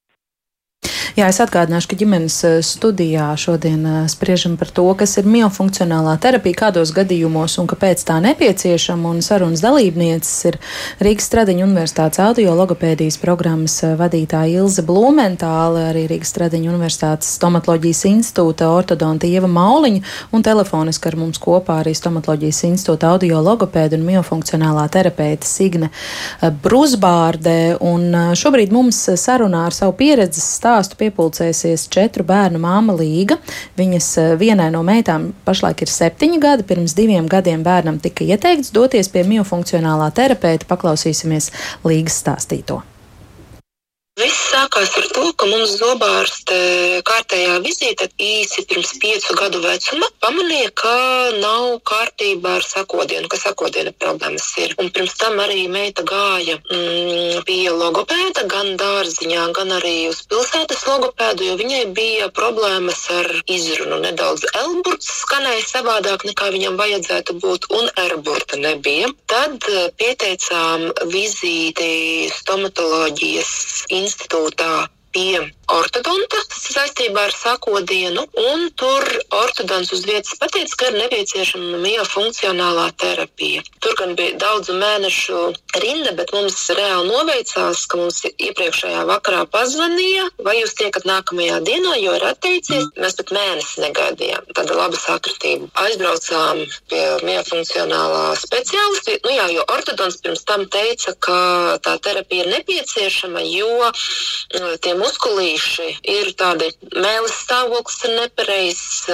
Jā, es atgādināšu, ka ģimenes eh, studijā šodien eh, spriežam par to, kas ir miofunkcionālā terapija, kādos gadījumos un kāpēc tā nepieciešama. Un sarunas dalībnieces ir Rīgas Stradiņa Universitātes audiologopēdijas programmas eh, vadītāja Ilze Blumentāle, arī Rīgas Stradiņa Universitātes stomatoloģijas institūta ortodonta Ieva Mauliņa un telefoniski ar mums kopā arī stomatoloģijas institūta audiologopēda un miofunkcionālā terapeita Signe Brusbārde. Un šobrīd mums sarunā ar savu pieredzes stāstu piepulcēsies četru bērnu māma Līga. Viņas eh, vienai no meitām pašlaik ir septiņi gadi. Pirms diviem gadiem bērnam tika ieteikts doties pie miofunkcionālā terapeita. Paklausīsimies Līgas stāstīto. Viss sākās ar to, ka mums zobārste kārtējā vizīte īsi pirms piecu gadu vecuma pamanīja, ka nav kārtībā ar sakodienu, ka sakodiena problēmas ir. Un pirms tam arī meita gāja mm, pie logopēda gan dārziņā, gan arī uz pilsētas logopēdu, jo viņai bija problēmas ar izrunu. Nedaudz elburts skanēja savādāk nekā viņam vajadzētu būt, un erburta nebija. Tad pieteicām vizīti stomatoloģijas institūtā pie ortodonta saistībā ar sakodienu, un tur ortodons uz vietas pateica, ka ir nepieciešama miofunkcionālā terapija. Tur gan bija daudzu mēnešu rinda, bet mums reāli noveicās, ka mums iepriekšējā vakarā pazvanīja, vai jūs tiekat nākamajā dienā, jo ir atteicies. Mēs pat mēnesi negaidījām. Tāda laba sakritība. Aizbraucām pie miofunkcionālā speciālista. Nu jā, jo ortodons pirms tam teica, ka tā terapija ir nepieciešama, jo tie muskulīši tieši ir tādi mēlis stāvoklis ir nepareizs,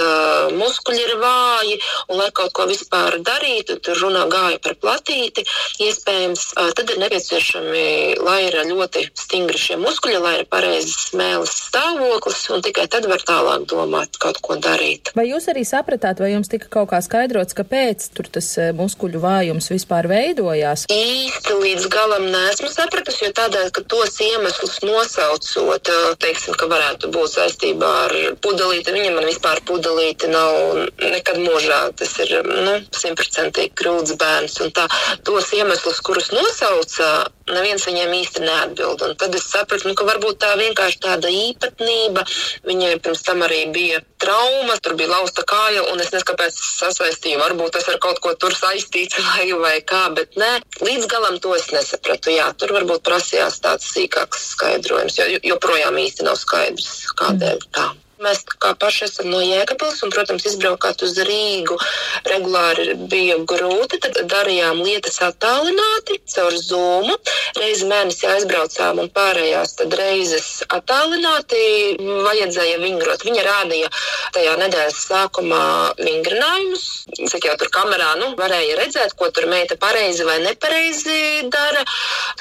muskuļi ir vāji, un lai kaut ko vispār darītu, tur runā gāja par platīti, iespējams, tad ir nepieciešami, lai ir ļoti stingri šie muskuļi, lai ir pareizs mēlis stāvoklis, un tikai tad var tālāk domāt kaut ko darīt. Vai jūs arī sapratāt, vai jums tika kaut kā skaidrots, kāpēc tur tas muskuļu vājums vispār veidojās? Īsti līdz galam nesmu sapratusi, jo tādēļ, ka tos iemeslus nosaucot, teiksim, teiksim, ka varētu būt saistībā ar pudelīti. Viņa man vispār pudelīti nav nekad mūžā. Tas ir nu, simtprocentīgi krūts bērns. Un tā, tos iemeslus, kurus nosauca, neviens viņiem īsti neatbild. Un tad es sapratu, nu, ka varbūt tā vienkārši tāda īpatnība. Viņai pirms tam arī bija trauma, tur bija lausta kāja, un es nezinu, kāpēc sasaistīju. Varbūt tas ar kaut ko tur saistīts vai, vai kā, bet nē, līdz galam to es nesapratu. Jā, tur varbūt prasījās tāds sīkāks skaidrojums, jo joprojām īsti nav skaidrs, kādēļ tā. Mēs kā paši esam no Jēkabils, un, protams, izbraukāt uz Rīgu regulāri bija grūti. Tad darījām lietas attālināti caur Zoom. Reizi mēnesī aizbraucām un pārējās reizes attālināti vajadzēja vingrot. Viņa rādīja tajā nedēļas sākumā vingrinājumus. Cik jau tur kamerā nu, varēja redzēt, ko tur meita pareizi vai nepareizi dara.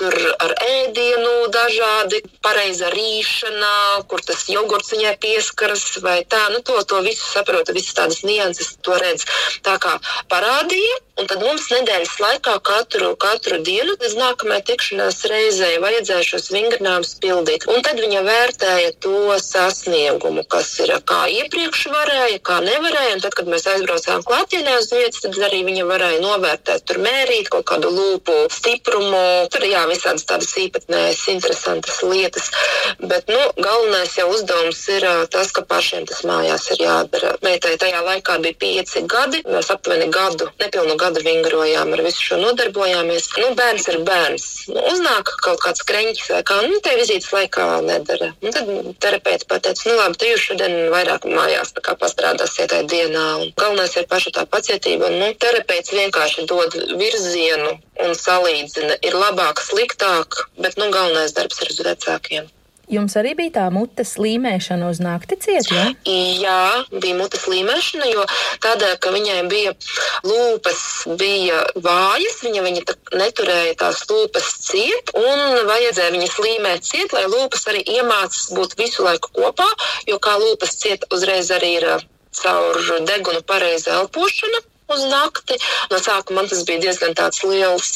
Tur ar ēdienu dažādi, pareiza rīšana, kur tas jogurts viņai pieskar sakaras vai tā, nu to, to visu saprotu, visas tādas nianses to redz. Tā kā parādīja, un tad mums nedēļas laikā katru, katru dienu līdz nākamajai tikšanās reizei vajadzēja šos vingrinājumus pildīt. Un tad viņa vērtēja to sasniegumu, kas ir kā iepriekš varēja, kā nevarēja. Un tad, kad mēs aizbraucām klātienē uz vietas, tad arī viņa varēja novērtēt, tur mērīt kaut kādu lūpu stiprumu. Tur jā, visādas tādas īpatnējas, interesantas lietas. Bet, nu, galvenais jau uzdevums ir tas, ka pašiem tas mājās ir jādara. Meitai tajā laikā bija pieci gadi. Mēs aptuveni gadu, nepilnu gadu vingrojām ar visu šo nodarbojāmies. Nu, bērns ir bērns. Nu, uznāk kaut kāds kreņķis kā, nu, te vizītes laikā nedara. Un tad terapeits pateica, nu, labi, tu jūs šodien vairāk mājās pastrādāsiet tajā dienā. Un galvenais ir paša tā pacietība. Un, nu, terapeits vienkārši dod virzienu un salīdzina. Ir labāk, sliktāk, bet, nu, galvenais darbs ir uz vecākiem. Jums arī bija tā mutes līmēšana uz nakti ciet, ja? Jā, bija mutes līmēšana, jo tādēļ, ka viņai bija lūpas bija vājas, viņa, viņa neturēja tās lūpas ciet, un vajadzēja viņas līmēt ciet, lai lūpas arī iemācas būt visu laiku kopā, jo kā lūpas ciet uzreiz arī ir caur degunu pareiza elpošana. uz nakti. No sākuma man tas bija diezgan liels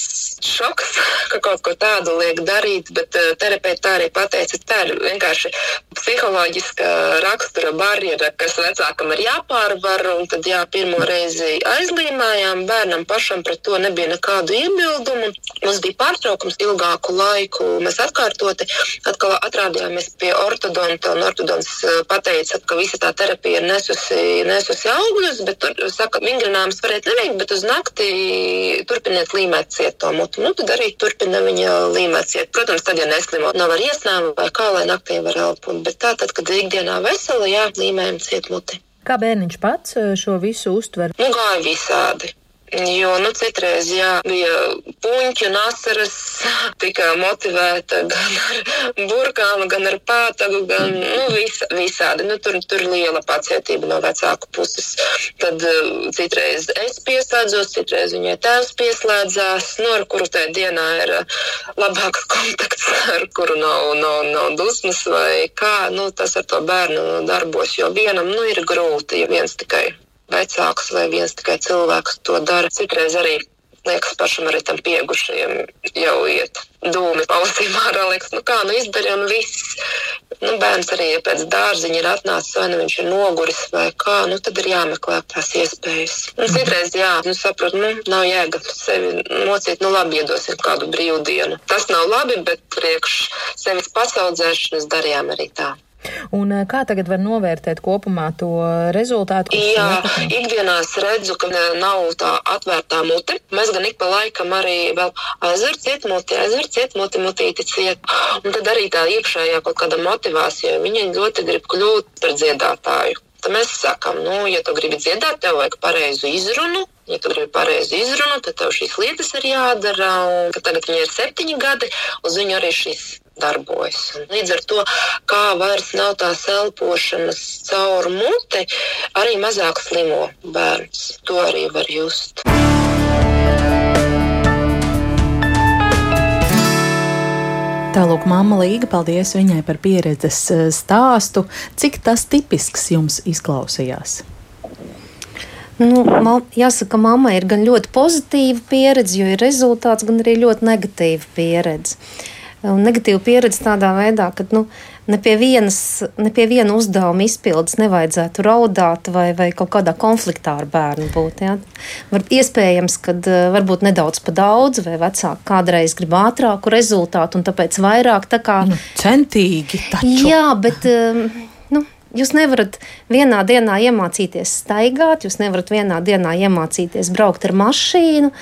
šoks, ka kaut ko tādu liek darīt, bet uh, terapeiti tā arī pateica, tā ir vienkārši psiholoģiska rakstura barjera, kas vecākam ir jāpārvar, tad jā, pirmo reizi aizlīmējām, bērnam pašam pret to nebija nekādu iebildumu. Mums bija pārtraukums ilgāku laiku, mēs atkārtoti atkal atrādījāmies pie ortodonta, un ortodons uh, pateica, ka visa tā terapija ir nesusi, nesusi augļus, bet tur, saka, vingrinājums varētu neveikt, bet uz nakti turpiniet līmēt ciet mutu. Nu, tad arī turpina viņa līmēt ciet. Protams, tad, ja neslimo, nav ar iesnām vai kā, lai naktī var elpot. Bet tā tad, kad ikdienā vesela, jā, līmējam ciet muti. Kā bērniņš pats eh, šo visu uztver? Nu, gāja visādi. Jo nu, citreiz jā, bija puņķi un asaras, tika motivēta gan ar burkām, gan ar pātagu, gan nu, visa, visādi. Nu, tur, tur liela pacietība no vecāku puses. Tad uh, citreiz es pieslēdzos, citreiz viņai tēvs pieslēdzās, nu, ar kuru tajā dienā ir uh, labāks kontakts, ar kuru nav, nav, nav dusmas vai kā. Nu, tas ar to bērnu darbos, jo vienam nu, ir grūti, ja viens tikai vecāks vai viens tikai cilvēks to dara. Citreiz arī liekas, pašam arī tam pieaugušajam jau iet dūmi pausīm ārā. Liekas, nu kā, nu izdarīja un viss. Nu, bērns arī, ja pēc dārziņa ir atnācis, vai nu viņš ir noguris, vai kā, nu tad ir jāmeklē tās iespējas. Nu, citreiz, jā, nu saprot, nu, nav jēga sevi mocīt, nu labi, iedosim kādu brīvdienu. Tas nav labi, bet priekš sevis pasaudzēšanas darījām arī tā. Un eh, kā tagad var novērtēt kopumā to rezultātu? Jā, ikdienā es redzu, ka nav tā atvērtā mute. Mēs gan ik pa laikam arī vēl aizver ciet muti, aizver ciet muti, mutīti ciet. Un tad arī tā iekšējā kaut kāda motivācija, viņa ļoti grib kļūt par dziedātāju. Tad mēs sakām, nu, ja tu gribi dziedāt, tev vajag pareizu izrunu. Ja tu gribi pareizi izrunu, tad tev šīs lietas ir jādara. Un, tagad viņai ir septiņi gadi, uz viņu arī šīs darbojas. Un līdz ar to, kā vairs nav tās elpošanas caur muti, arī mazāk slimo bērns. To arī var just. Tālāk, māma Līga, paldies viņai par pieredzes eh, stāstu. Cik tas tipisks jums izklausījās? Nu, man, jāsaka, mamma ir gan ļoti pozitīva pieredze, jo ir rezultāts, gan arī ļoti negatīva pieredze. Uh, un negatīva pieredze tādā veidā, ka nu, ne, pie vienas, ne pie viena uzdevuma izpildes nevajadzētu raudāt vai, vai kaut kādā konfliktā ar bērnu būt. Ja? Var, iespējams, ka eh, varbūt nedaudz pa daudz, vai vecāki kādreiz grib ātrāku rezultātu un tāpēc vairāk tā kā. Nu, centīgi taču. Jā, bet. Um, nu, Jūs nevarat vienā dienā iemācīties staigāt, jūs nevarat vienā dienā iemācīties braukt ar mašīnu.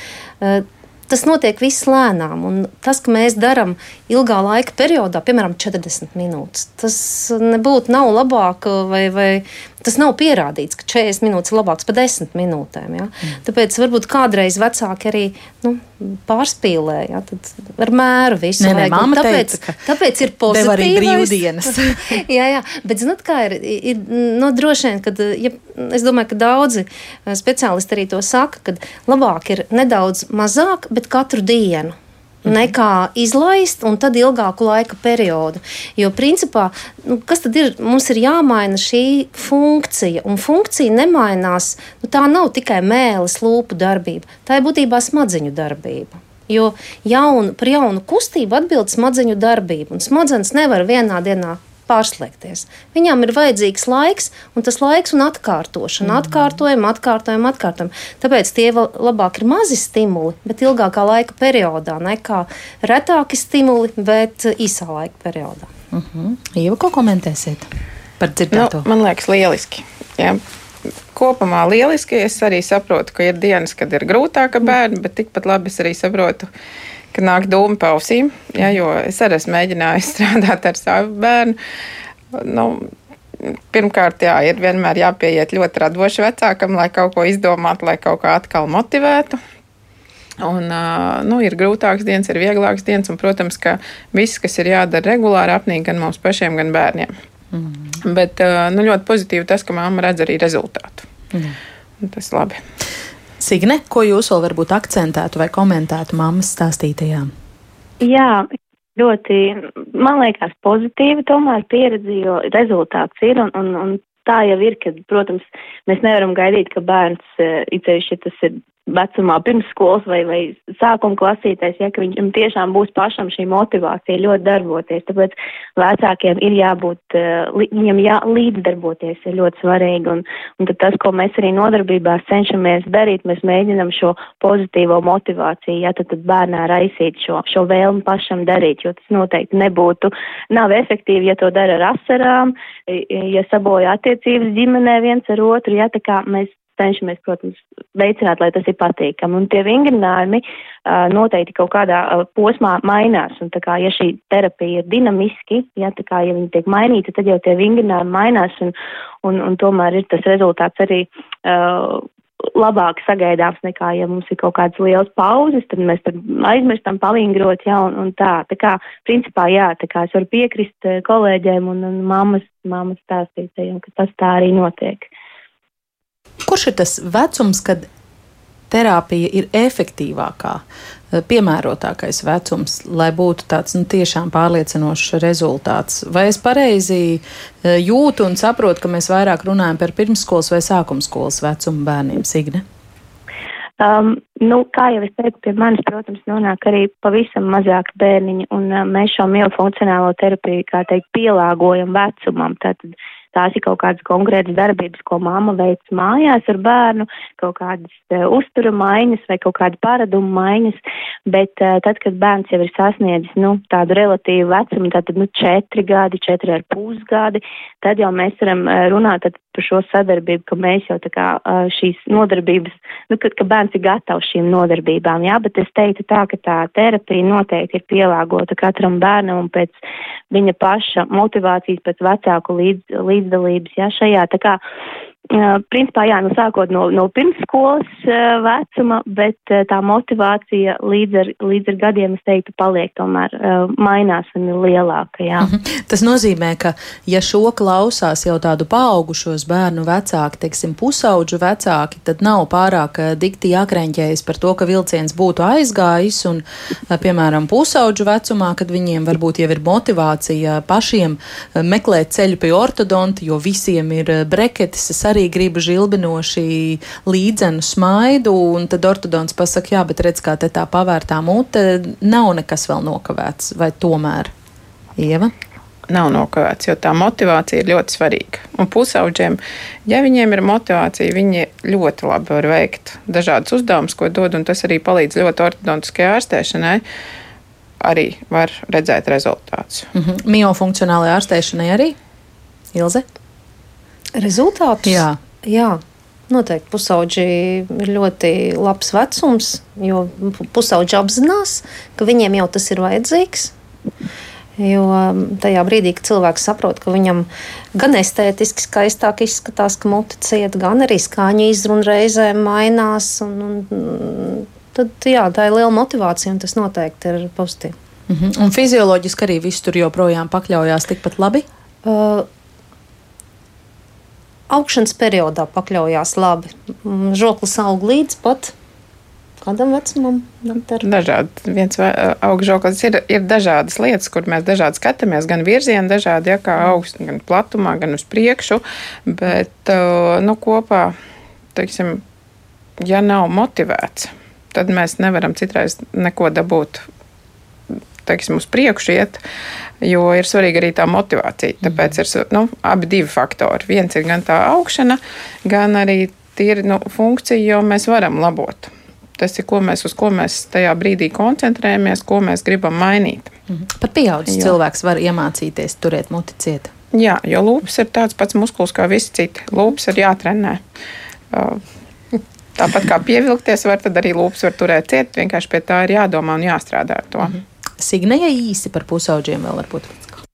Tas notiek viss lēnām. Un tas, ka mēs darām ilgā laika periodā, piemēram, 40 minūtes, tas nebūtu nav labāk vai, vai Tas nav pierādīts, ka 40 minūtes ir labāks par 10 minūtēm. Ja? Mm. Tāpēc varbūt kādreiz vecāki arī nu, pārspīlē ja? ar mēru visu. Nē, nē, vajag, tāpēc, teica, tāpēc ir pozitīvi. arī brīvdienas. jā, jā, bet zinot, kā ir, ir nu, droši vien, kad ja, es domāju, ka daudzi eh, speciālisti arī to saka, ka labāk ir nedaudz mazāk, bet katru dienu nekā izlaist un tad ilgāku laika periodu. Jo, principā, nu, kas tad ir? Mums ir jāmaina šī funkcija, un funkcija nemainās. Nu, tā nav tikai mēlis, lūpu darbība, tā ir būtībā smadziņu darbība. Jo jaunu, par jaunu kustību atbild smadziņu darbība, un smadzenes nevar vienā dienā pārslēgties. Viņām ir vajadzīgs laiks, un tas laiks un atkārtošana, mm. atkārtojam, atkārtojam, atkārtojam. Tāpēc tie labāk ir mazi stimuli, bet ilgākā laika periodā nekā retāki stimuli, bet īsā laika periodā. Uh -huh. Ieva, ko komentēsiet par dzirdēto? Nu, man liekas, lieliski. Jā. Kopumā lieliski. Es arī saprotu, ka ir dienas, kad ir grūtāka bērna, bet tikpat labi es arī saprotu, ka ka nāk dūmi pausīm, ja, jo es arī esmu mēģinājis strādāt ar savu bērnu. Nu, pirmkārt, jā, ir vienmēr jāpieiet ļoti radoši vecākam, lai kaut ko izdomātu, lai kaut kā atkal motivētu. Un, nu, ir grūtāks dienas, ir vieglāks dienas, un, protams, ka viss, kas ir jādara regulāri, apnīk gan mums pašiem, gan bērniem. Mm. Bet nu, ļoti pozitīvi tas, ka mamma redz arī rezultātu. Mm. Tas ir labi. Signe, ko jūs vēl varbūt akcentētu vai komentētu mammas stāstītajā? Jā, ļoti, man liekas, pozitīvi tomēr pieredzi, jo rezultāts ir un, un, un tā jau ir, ka, protams, mēs nevaram gaidīt, ka bērns, it sevišķi, tas ir vecumā pirmsskolas vai, vai sākuma klasītais, ja, viņam tiešām būs pašam šī motivācija ļoti darboties. Tāpēc vecākiem ir jābūt, eh, viņam jā, līdzdarboties ir ļoti svarīgi. Un, un tas, ko mēs arī nodarbībās cenšamies darīt, mēs mēģinam šo pozitīvo motivāciju, ja tad, tad bērnā raisīt šo, šo vēlmu pašam darīt, jo tas noteikti nebūtu, nav efektīvi, ja to dara ar asarām, ja saboja attiecības ģimenē viens ar otru, ja tā kā mēs cenšamies, protams, veicināt, lai tas ir patīkami. Un tie vingrinājumi uh, noteikti kaut kādā uh, posmā mainās. Un tā kā, ja šī terapija ir dinamiski, ja tā kā, ja viņi tiek mainīti, tad jau tie vingrinājumi mainās un, un, un tomēr ir tas rezultāts arī. Uh, labāk sagaidāms nekā, ja mums ir kaut kādas lielas pauzes, tad mēs tad aizmirstam pavingrot, jā, un, un tā. Tā kā, principā, jā, tā kā es varu piekrist kolēģiem un, un mammas, mammas stāstītājiem, ka tas tā arī notiek. Kurš ir tas vecums, kad terapija ir efektīvākā, eh, piemērotākais vecums, lai būtu tāds nu, tiešām pārliecinošs rezultāts? Vai es pareizi eh, jūtu un saprotu, ka mēs vairāk runājam par pirmsskolas vai sākumskolas vecumu bērniem, Signe? Um, nu, kā jau es teicu, pie manis, protams, nonāk arī pavisam mazāk bērniņi, un uh, mēs šo miofunkcionālo terapiju, kā teikt, pielāgojam vecumam. Tātad Tās ir kaut kādas konkrētas darbības, ko mamma veic mājās ar bērnu, kaut kādas uh, uztura maiņas vai kaut kāda paraduma maiņas, bet uh, tad, kad bērns jau ir sasniedzis, nu, tādu relatīvu vecumu, tātad, nu, četri gadi, četri ar pusgadi, tad jau mēs varam uh, runāt par šo sadarbību, ka mēs jau tā kā šīs nodarbības, nu, kad, ka bērns ir gatavs šīm nodarbībām, jā, bet es teiktu tā, ka tā terapija noteikti ir pielāgota katram bērnam un pēc viņa paša motivācijas, pēc vecāku līdz, līdz līdzdalības ja, šajā. Tā kā Principā, jā, nu sākot no, no pirmsskolas vecuma, bet tā motivācija līdz ar, līdz ar gadiem, es teiktu, paliek tomēr mainās un ir lielāka, jā. -hmm. Tas nozīmē, ka, ja šo klausās jau tādu paaugušos bērnu vecāki, teiksim, pusauģu vecāki, tad nav pārāk dikti jākreņķējas par to, ka vilciens būtu aizgājis un, piemēram, pusauģu vecumā, kad viņiem varbūt jau ir motivācija pašiem meklēt ceļu pie ortodonta, jo visiem ir breketis, es arī gribu žilbinoši līdzenu smaidu, un tad ortodons pasaka, jā, bet redz, kā te tā pavērtā mute, nav nekas vēl nokavēts, vai tomēr, Ieva? Nav nokavēts, jo tā motivācija ir ļoti svarīga. Un pusauģiem, ja viņiem ir motivācija, viņi ļoti labi var veikt dažādus uzdevumus, ko dod, un tas arī palīdz ļoti ortodontiskajai ārstēšanai arī var redzēt rezultātus. Mm -hmm. Miofunkcionālajai ārstēšanai arī? Ilze? Rezultātus? Jā. Jā. Noteikti pusauģi ir ļoti labs vecums, jo pusauģi apzinās, ka viņiem jau tas ir vajadzīgs. Jo um, tajā brīdī, kad cilvēks saprot, ka viņam gan estētiski skaistāk izskatās, ka mute ciet, gan arī skaņa izruna reizēm mainās, un, un, tad jā, tā ir liela motivācija, un tas noteikti ir pozitīvi. Mm -hmm. Un fizioloģiski arī viss tur joprojām pakļaujās tikpat labi? Uh, augšanas periodā pakļaujās labi. Mm, žoklis aug līdz pat kādam vecumam? Dažādi. Viens augšžoklis ir, ir dažādas lietas, kur mēs dažādi skatāmies, gan virzieni dažādi, ja kā augsts, gan platumā, gan uz priekšu, bet nu, kopā, teiksim, ja nav motivēts, tad mēs nevaram citreiz neko dabūt teiksim, uz priekšu iet, jo ir svarīga arī tā motivācija. Tāpēc ir nu, abi divi faktori. Viens ir gan tā augšana, gan arī tīri nu, funkcija, jo mēs varam labot. Tas ir, ko mēs, uz ko mēs tajā brīdī koncentrējamies, ko mēs gribam mainīt. Mhm. Pat pieaugušs cilvēks var iemācīties turēt muti ciet. Jā, jo lūpas ir tāds pats muskulis kā visi citi. Lūpas ir jātrenē. Tāpat kā pievilkties, var arī lūpas var turēt ciet. Vienkārši pie tā ir jādomā un jāstrādā ar to. Mm -hmm. Signēja īsi par pusauģiem vēl varbūt.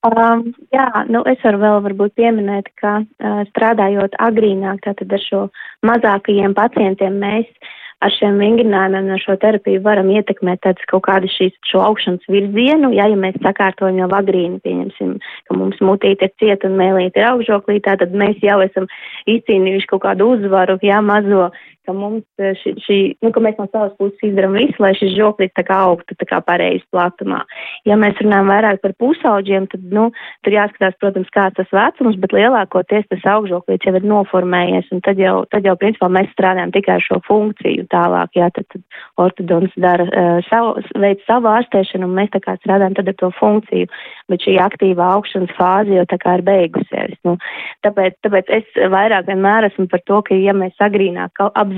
Um, jā, nu es varu vēl varbūt pieminēt, ka uh, strādājot agrīnāk, tātad ar šo mazākajiem pacientiem, mēs ar šiem vingrinājumiem, ar šo terapiju varam ietekmēt tāds kaut kādu šīs, šo augšanas virzienu, ja, ja mēs sakārtojam jau agrīni, pieņemsim, ka mums mutīte ir cieta un mēlīte ir augžoklī, tad mēs jau esam izcīnījuši kaut kādu uzvaru, jā, mazo, ka mums šī, šī nu, ka mēs no savas puses izdarām visu, lai šis žoklis tā kā augtu tā kā pareizi platumā. Ja mēs runājam vairāk par pusauģiem, tad, nu, tur jāskatās, protams, kāds tas vecums, bet lielākoties tas augžoklis jau ir noformējies, un tad jau, tad jau, principā, mēs strādājam tikai ar šo funkciju tālāk, jā, tad, tad ortodons dara uh, savu, veids savu ārstēšanu, un mēs tā kā strādājam tad ar to funkciju, bet šī aktīvā augšanas fāze jau tā kā ir beigusies. Nu, tāpēc, tāpēc es vairāk vienmēr esmu par to, ka, ja mēs agrīnāk apzināmies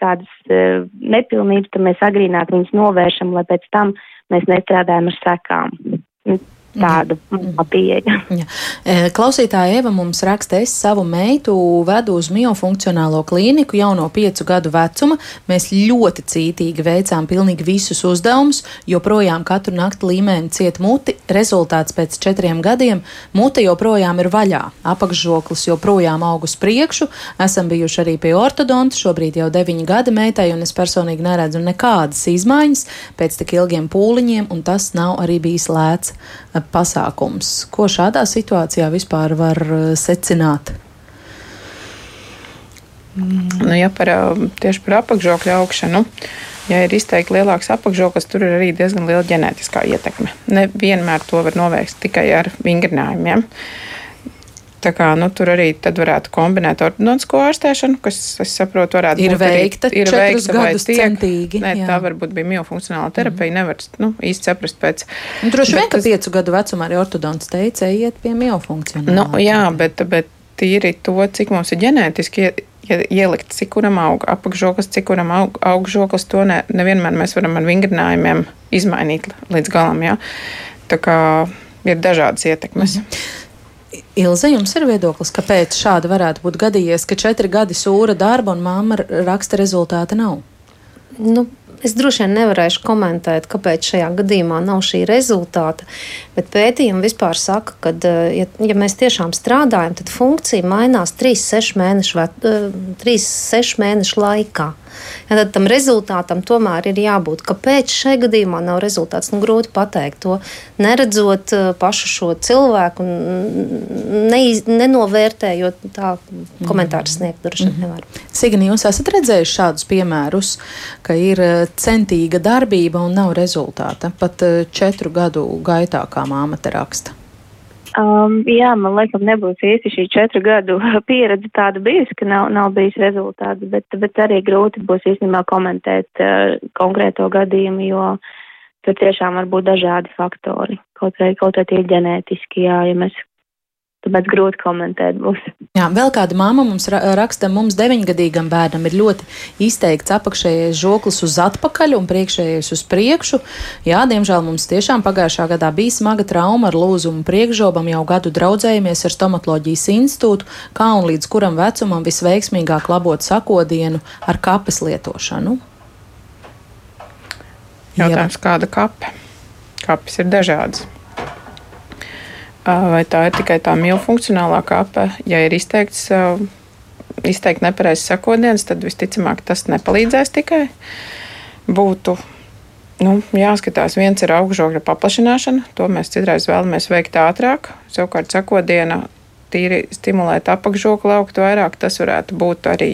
kādas uh, nepilnības, tad mēs agrīnāk viņas novēršam, lai pēc tam mēs nestrādājam ar sekām tāda mm. pieeja. Ja. Klausītāja Eva mums raksta, es savu meitu vedu uz miofunkcionālo klīniku jau no piecu gadu vecuma. Mēs ļoti cītīgi veicām pilnīgi visus uzdevumus, joprojām katru nakti līmeni ciet muti. Rezultāts pēc četriem gadiem - mute joprojām ir vaļā, apakšžoklis joprojām aug uz priekšu. Esam bijuši arī pie ortodonta, šobrīd jau deviņi gadi meitai, un es personīgi neredzu nekādas izmaiņas pēc tik ilgiem pūliņiem, un tas nav arī bijis lēts pasākums. Ko šādā situācijā vispār var eh, secināt? Nu, ja par, eh, tieši par apakšžokļa augšanu, ja ir izteikti lielāks apakšžoklis, tur ir arī diezgan liela ģenētiskā ietekme. Nevienmēr to var novērst tikai ar vingrinājumiem. Ja? Tā kā, nu, tur arī varētu kombinēt ortodontisko ārstēšanu, kas, es saprotu, varētu ir būt veikta, arī, ir veikta vai tiek. Centīgi, Nē, jā. tā varbūt bija miofunkcionāla terapija, mm. nevar nu, īsti saprast pēc. Nu, droši vien, ka piecu gadu vecumā arī ortodonts teica, iet pie miofunkcionāla. Nu, jā, bet, bet tīri to, cik mums ir ģenētiski ielikt, cik kuram aug apakšžoklis, cik kuram aug augšžoklis, to ne, nevienmēr mēs varam ar vingrinājumiem izmainīt līdz galam, jā. Tā kā ir dažādas ietekmes. Mm -hmm. Ilze, jums ir viedoklis, kāpēc šādi varētu būt gadījies, ka četri gadi sūra darba un mamma raksta rezultāta nav? Nu, Es droši vien nevarēšu komentēt, kāpēc šajā gadījumā nav šī rezultāta, bet pētījumi vispār saka, ka, eh, ja, ja mēs tiešām strādājam, tad funkcija mainās 3-6 mēnešu, 3, mēnešu laikā. Ja, tad tam rezultātam tomēr ir jābūt. Kāpēc šajā gadījumā nav rezultāts? Nu, grūti pateikt to, neredzot uh, pašu šo cilvēku, neiz, nenovērtējot tā komentāru sniegt, droši vien mhm. nevar. Signi, jūs esat redzējuši šādus piemērus, ka ir uh, centīga darbība un nav rezultāta pat uh, četru gadu gaitā, kā māma te raksta? Um, jā, man liekas, nebūs īsti šī četru gadu pieredze tāda bijusi, ka nav, nav bijis rezultāts, bet, bet arī grūti būs īstenībā komentēt uh, konkrēto gadījumu, jo tur tiešām var būt dažādi faktori. Kaut vai, kaut vai tie ģenētiski, jā, ja mēs Tāpēc grūti komentēt būs. Jā, vēl kāda māma mums raksta, mums deviņgadīgam bērnam ir ļoti izteikts apakšējais žoklis uz atpakaļ un priekšējais uz priekšu. Jā, diemžēl mums tiešām pagājušā gadā bija smaga trauma ar lūzumu priekšžobam, jau gadu draudzējamies ar stomatoloģijas institūtu, kā un līdz kuram vecumam visveiksmīgāk labot sakodienu ar kapes lietošanu. Jautājums, kāda kape? Kapes ir dažādas vai tā ir tikai tā mīlfunkcionālā kape. Ja ir izteikts, izteikti nepareizs sakodienas, tad visticamāk tas nepalīdzēs tikai. Būtu nu, jāskatās, viens ir augšžokļa paplašināšana, to mēs citreiz vēlamies veikt ātrāk. Savukārt sakodiena tīri stimulēt apakšžokli augt vairāk, tas varētu būt arī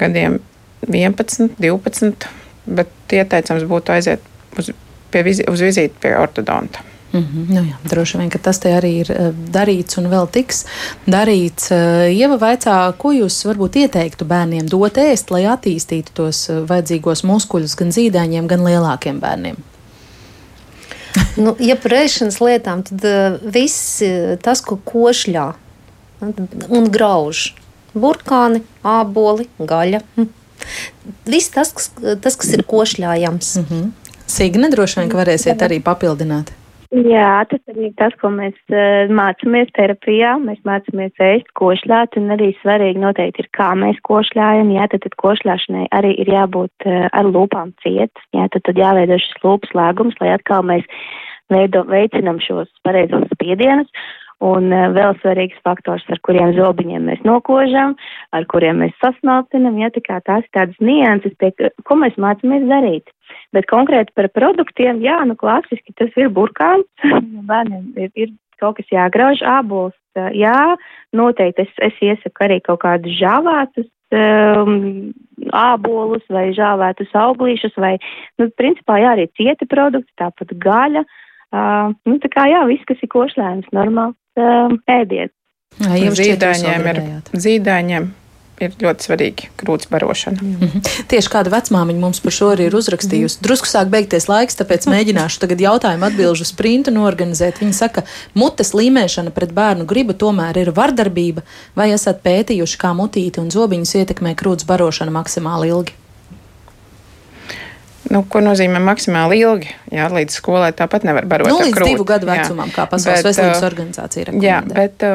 gadiem 11, 12, bet ieteicams būtu aiziet uz, vizi, uz vizīti pie ortodonta. Mm -hmm, nu jā, droši vien, tas arī ir uh, darīts un vēl tiks darīts. Uh, Ieva vaicā, ko jūs varbūt ieteiktu bērniem dot ēst, lai attīstītu tos uh, vajadzīgos muskuļus gan zīdaiņiem, gan lielākiem bērniem? nu, ja par ēšanas lietām, tad viss tas, ko košļā un grauž, burkāni, āboli, gaļa. Hm. Viss tas, kas, tas, kas ir košļājams. Mm -hmm. Signe, droši vien, ka varēsiet arī papildināt. Jā, tas arī ir tas, ko mēs uh, mācāmies terapijā. Mēs mācāmies ēst, košļāt, un arī svarīgi noteikti ir, kā mēs košļājam. Jā, tad, tad košļāšanai arī ir jābūt uh, ar lūpām cietas. Jā, tad, tad jāveido šis lūpas lēgums, lai atkal mēs veido, veicinam šos pareizos spiedienus. Un uh, vēl svarīgs faktors, ar kuriem zobiņiem mēs nokožam, ar kuriem mēs sasmalcinam, ja tā kā tās tādas nianses, pie, ko mēs mācāmies darīt. Bet konkrēti par produktiem, jā, nu klasiski tas ir burkāns, bērniem ir, ir kaut kas jāgrauž, ābols jā, noteikti es, es iesaku arī kaut kādus žāvētus um, ābolus vai žāvētus auglīšus vai, nu, principā, jā, arī cieti produkti, tāpat gaļa. Uh, nu, tā kā, jā, viss, kas ir košļājums, normāls uh, ēdiens. Zīdaiņiem ir zīdaiņiem ir ļoti svarīgi grūts barošana. Mm -hmm. Tieši kāda vecmāmiņa mums par šo arī ir uzrakstījusi. Mm -hmm. Drusku sāk beigties laiks, tāpēc mēģināšu tagad jautājumu atbilžu sprintu norganizēt. Viņa saka, mutes līmēšana pret bērnu gribu tomēr ir vardarbība, vai esat pētījuši, kā mutīti un zobiņus ietekmē krūts barošana maksimāli ilgi? Nu, ko nozīmē maksimāli ilgi? Jā, līdz skolai tāpat nevar barot. Nu, līdz divu gadu vecumam, jā. kā Pasaules bet, veselības organizācija rekomendē. Jā, bet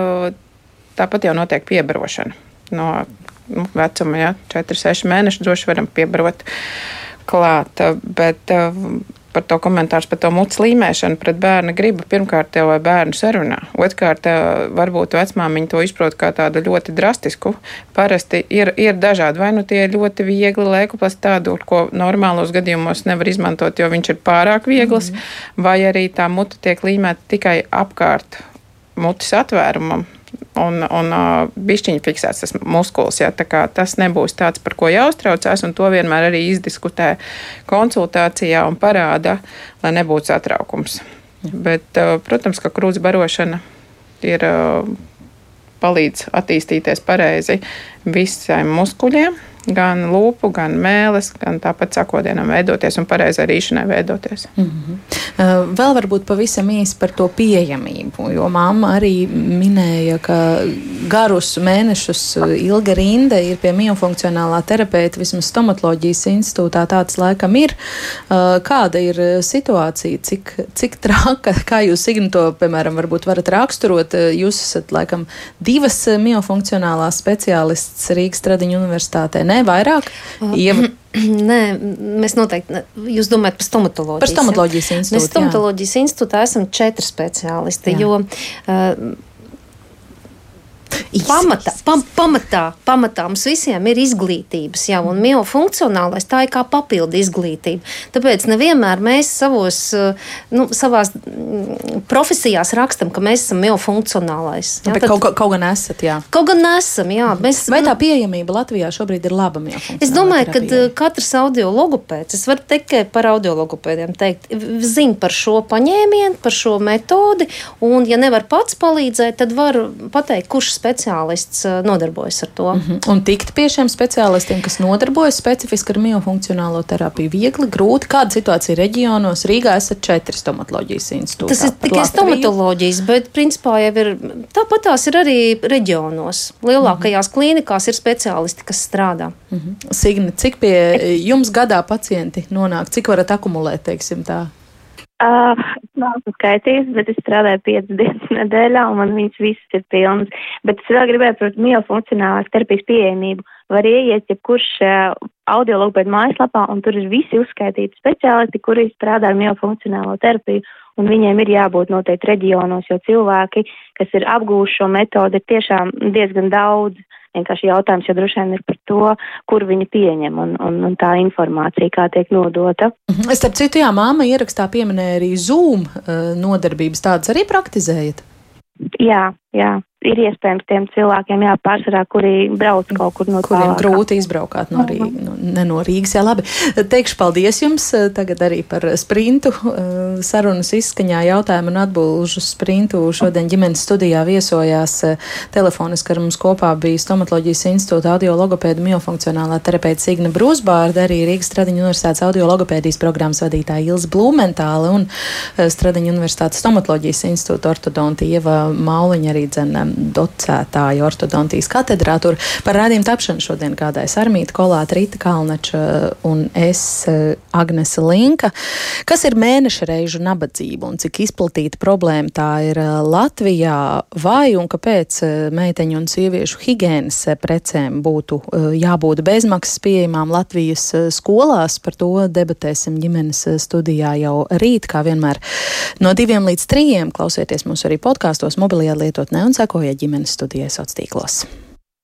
tāpat jau notiek piebarošana no nu, vecuma, ja 4-6 mēneši droši varam piebrot klāt. Bet eh, par to komentāru par to mutes līmēšanu pret bērna gribu. Pirmkārt, jau bērnu sarunā. Otrkārt, varbūt vecmāmiņa to izprot kā tādu ļoti drastisku. Parasti ir, ir dažādi. Vai nu tie ir ļoti viegli lēkuplas tādu, ko normālos gadījumos nevar izmantot, jo viņš ir pārāk viegls, mm -hmm. vai arī tā muta tiek līmēta tikai apkārt mutes atvērumam un, un uh, bišķiņi fiksēts tas muskulis. Ja, tā tas nebūs tāds, par ko jāuztraucās, un to vienmēr arī izdiskutē konsultācijā un parāda, lai nebūtu satraukums. Bet, uh, protams, ka krūts barošana ir uh, palīdz attīstīties pareizi visiem muskuļiem gan lūpu, gan mēlis, gan tāpat sakodienam veidoties un pareizai rīšanai veidoties. Mm -hmm. Vēl varbūt pavisam īsi par to pieejamību, jo mamma arī minēja, ka garus mēnešus ilga rinda ir pie miofunkcionālā terapeita, vismaz stomatoloģijas institūtā tāds laikam ir. Uh, kāda ir situācija, cik, cik traka, kā jūs Ignato, piemēram, varbūt varat raksturot, jūs esat laikam divas miofunkcionālās speciālists Rīgas Tradiņu universitātē ne vairāk? Ieva... Nē, mēs noteikti. Ne. Jūs domājat par stomatoloģiju? Par stomatoloģijas institūtu. Mēs stomatoloģijas jā. institūtā esam četri speciālisti, jā. jo uh, Pamatā, pam, pamatā, pamatā mums visiem ir izglītības, jau un miofunkcionālais tā ir kā papildu izglītība. Tāpēc nevienmēr mēs savos, nu, savās mm, profesijās rakstam, ka mēs esam miofunkcionālais. Jā, tad, kaut, kaut gan esat, jā. Kaut gan esam, jā. Mēs, Vai tā pieejamība Latvijā šobrīd ir laba? Es domāju, ka eh, katrs audiologopēds, es varu tikai par audiologopēdiem teikt, zina par šo paņēmienu, par šo metodi, un ja nevar pats palīdzēt, tad var pateikt, kurš speciālists eh, nodarbojas ar to. Mm -hmm. Un tikt pie šiem speciālistiem, kas nodarbojas specifiski ar miofunkcionālo terapiju, viegli, grūti. Kāda situācija ir reģionos? Rīgā esat četri stomatoloģijas institūti. Tas ir tikai stomatoloģijas, bet principā jau ir tāpat tās ir arī reģionos. Lielākajās mm -hmm. klīnikās ir speciālisti, kas strādā. Mm -hmm. Signe, cik pie jums gadā pacienti nonāk? Cik varat akumulēt, teiksim tā? Uh, Nāku skaitījis, bet es strādāju piecas dienas nedēļā, un man viņas visas ir pilnas. Bet es vēl gribēju par miofunkcionālās terapijas pieejamību. Var ieiet jebkurš uh, audiologu pēc mājaslapā, un tur ir visi uzskaitīti speciālisti, kuri strādā ar miofunkcionālo terapiju, un viņiem ir jābūt noteikti reģionos, jo cilvēki, kas ir apgūši šo metodi, ir tiešām diezgan daudz. Vienkārši jautājums jau droši vien ir par to, kur viņi pieņem un, un, un tā informācija, kā tiek nodota. Mhm. Es starp citu, jā, māma ierakstā pieminēja arī Zoom eh, nodarbības. Tādas arī praktizējat? Jā, jā ir iespējams tiem cilvēkiem, jā, pārsvarā, kuri brauc kaut kur no tālāk. Kuriem grūti izbraukāt no, Rī, no, ne no Rīgas. Jā, labi. Teikšu paldies jums tagad arī par sprintu. Sarunas izskaņā jautājumu un atbulžu sprintu. Šodien ģimenes studijā viesojās telefoniski ar mums kopā bija Stomatoloģijas institūta audiologopēda miofunkcionālā terapeita Signa Brūsbārda, arī Rīgas Stradiņu universitātes audiologopēdijas programmas vadītāja Ilza Blūmentāle un Stradiņu universitātes stomatoloģijas institūta ortodonti Ieva Mauliņa arī dzen docētāja ortodontijas katedrā. Tur par rādījumu tapšanu šodien gādājas Armīta Kolāta, Rīta Kalnača un es eh, Agnese Linka. Kas ir mēneša reižu nabadzība un cik izplatīta problēma tā ir eh, Latvijā? Vai un kāpēc meiteņu un sieviešu higienas precēm būtu jābūt bezmaksas pieejamām Latvijas skolās? Par to debatēsim ģimenes studijā jau rīt, kā vienmēr no diviem līdz trījiem. Klausieties mūs arī podkāstos, mobilajā lietotnē un sekojiet ģimenes studijai sociālos tīklos.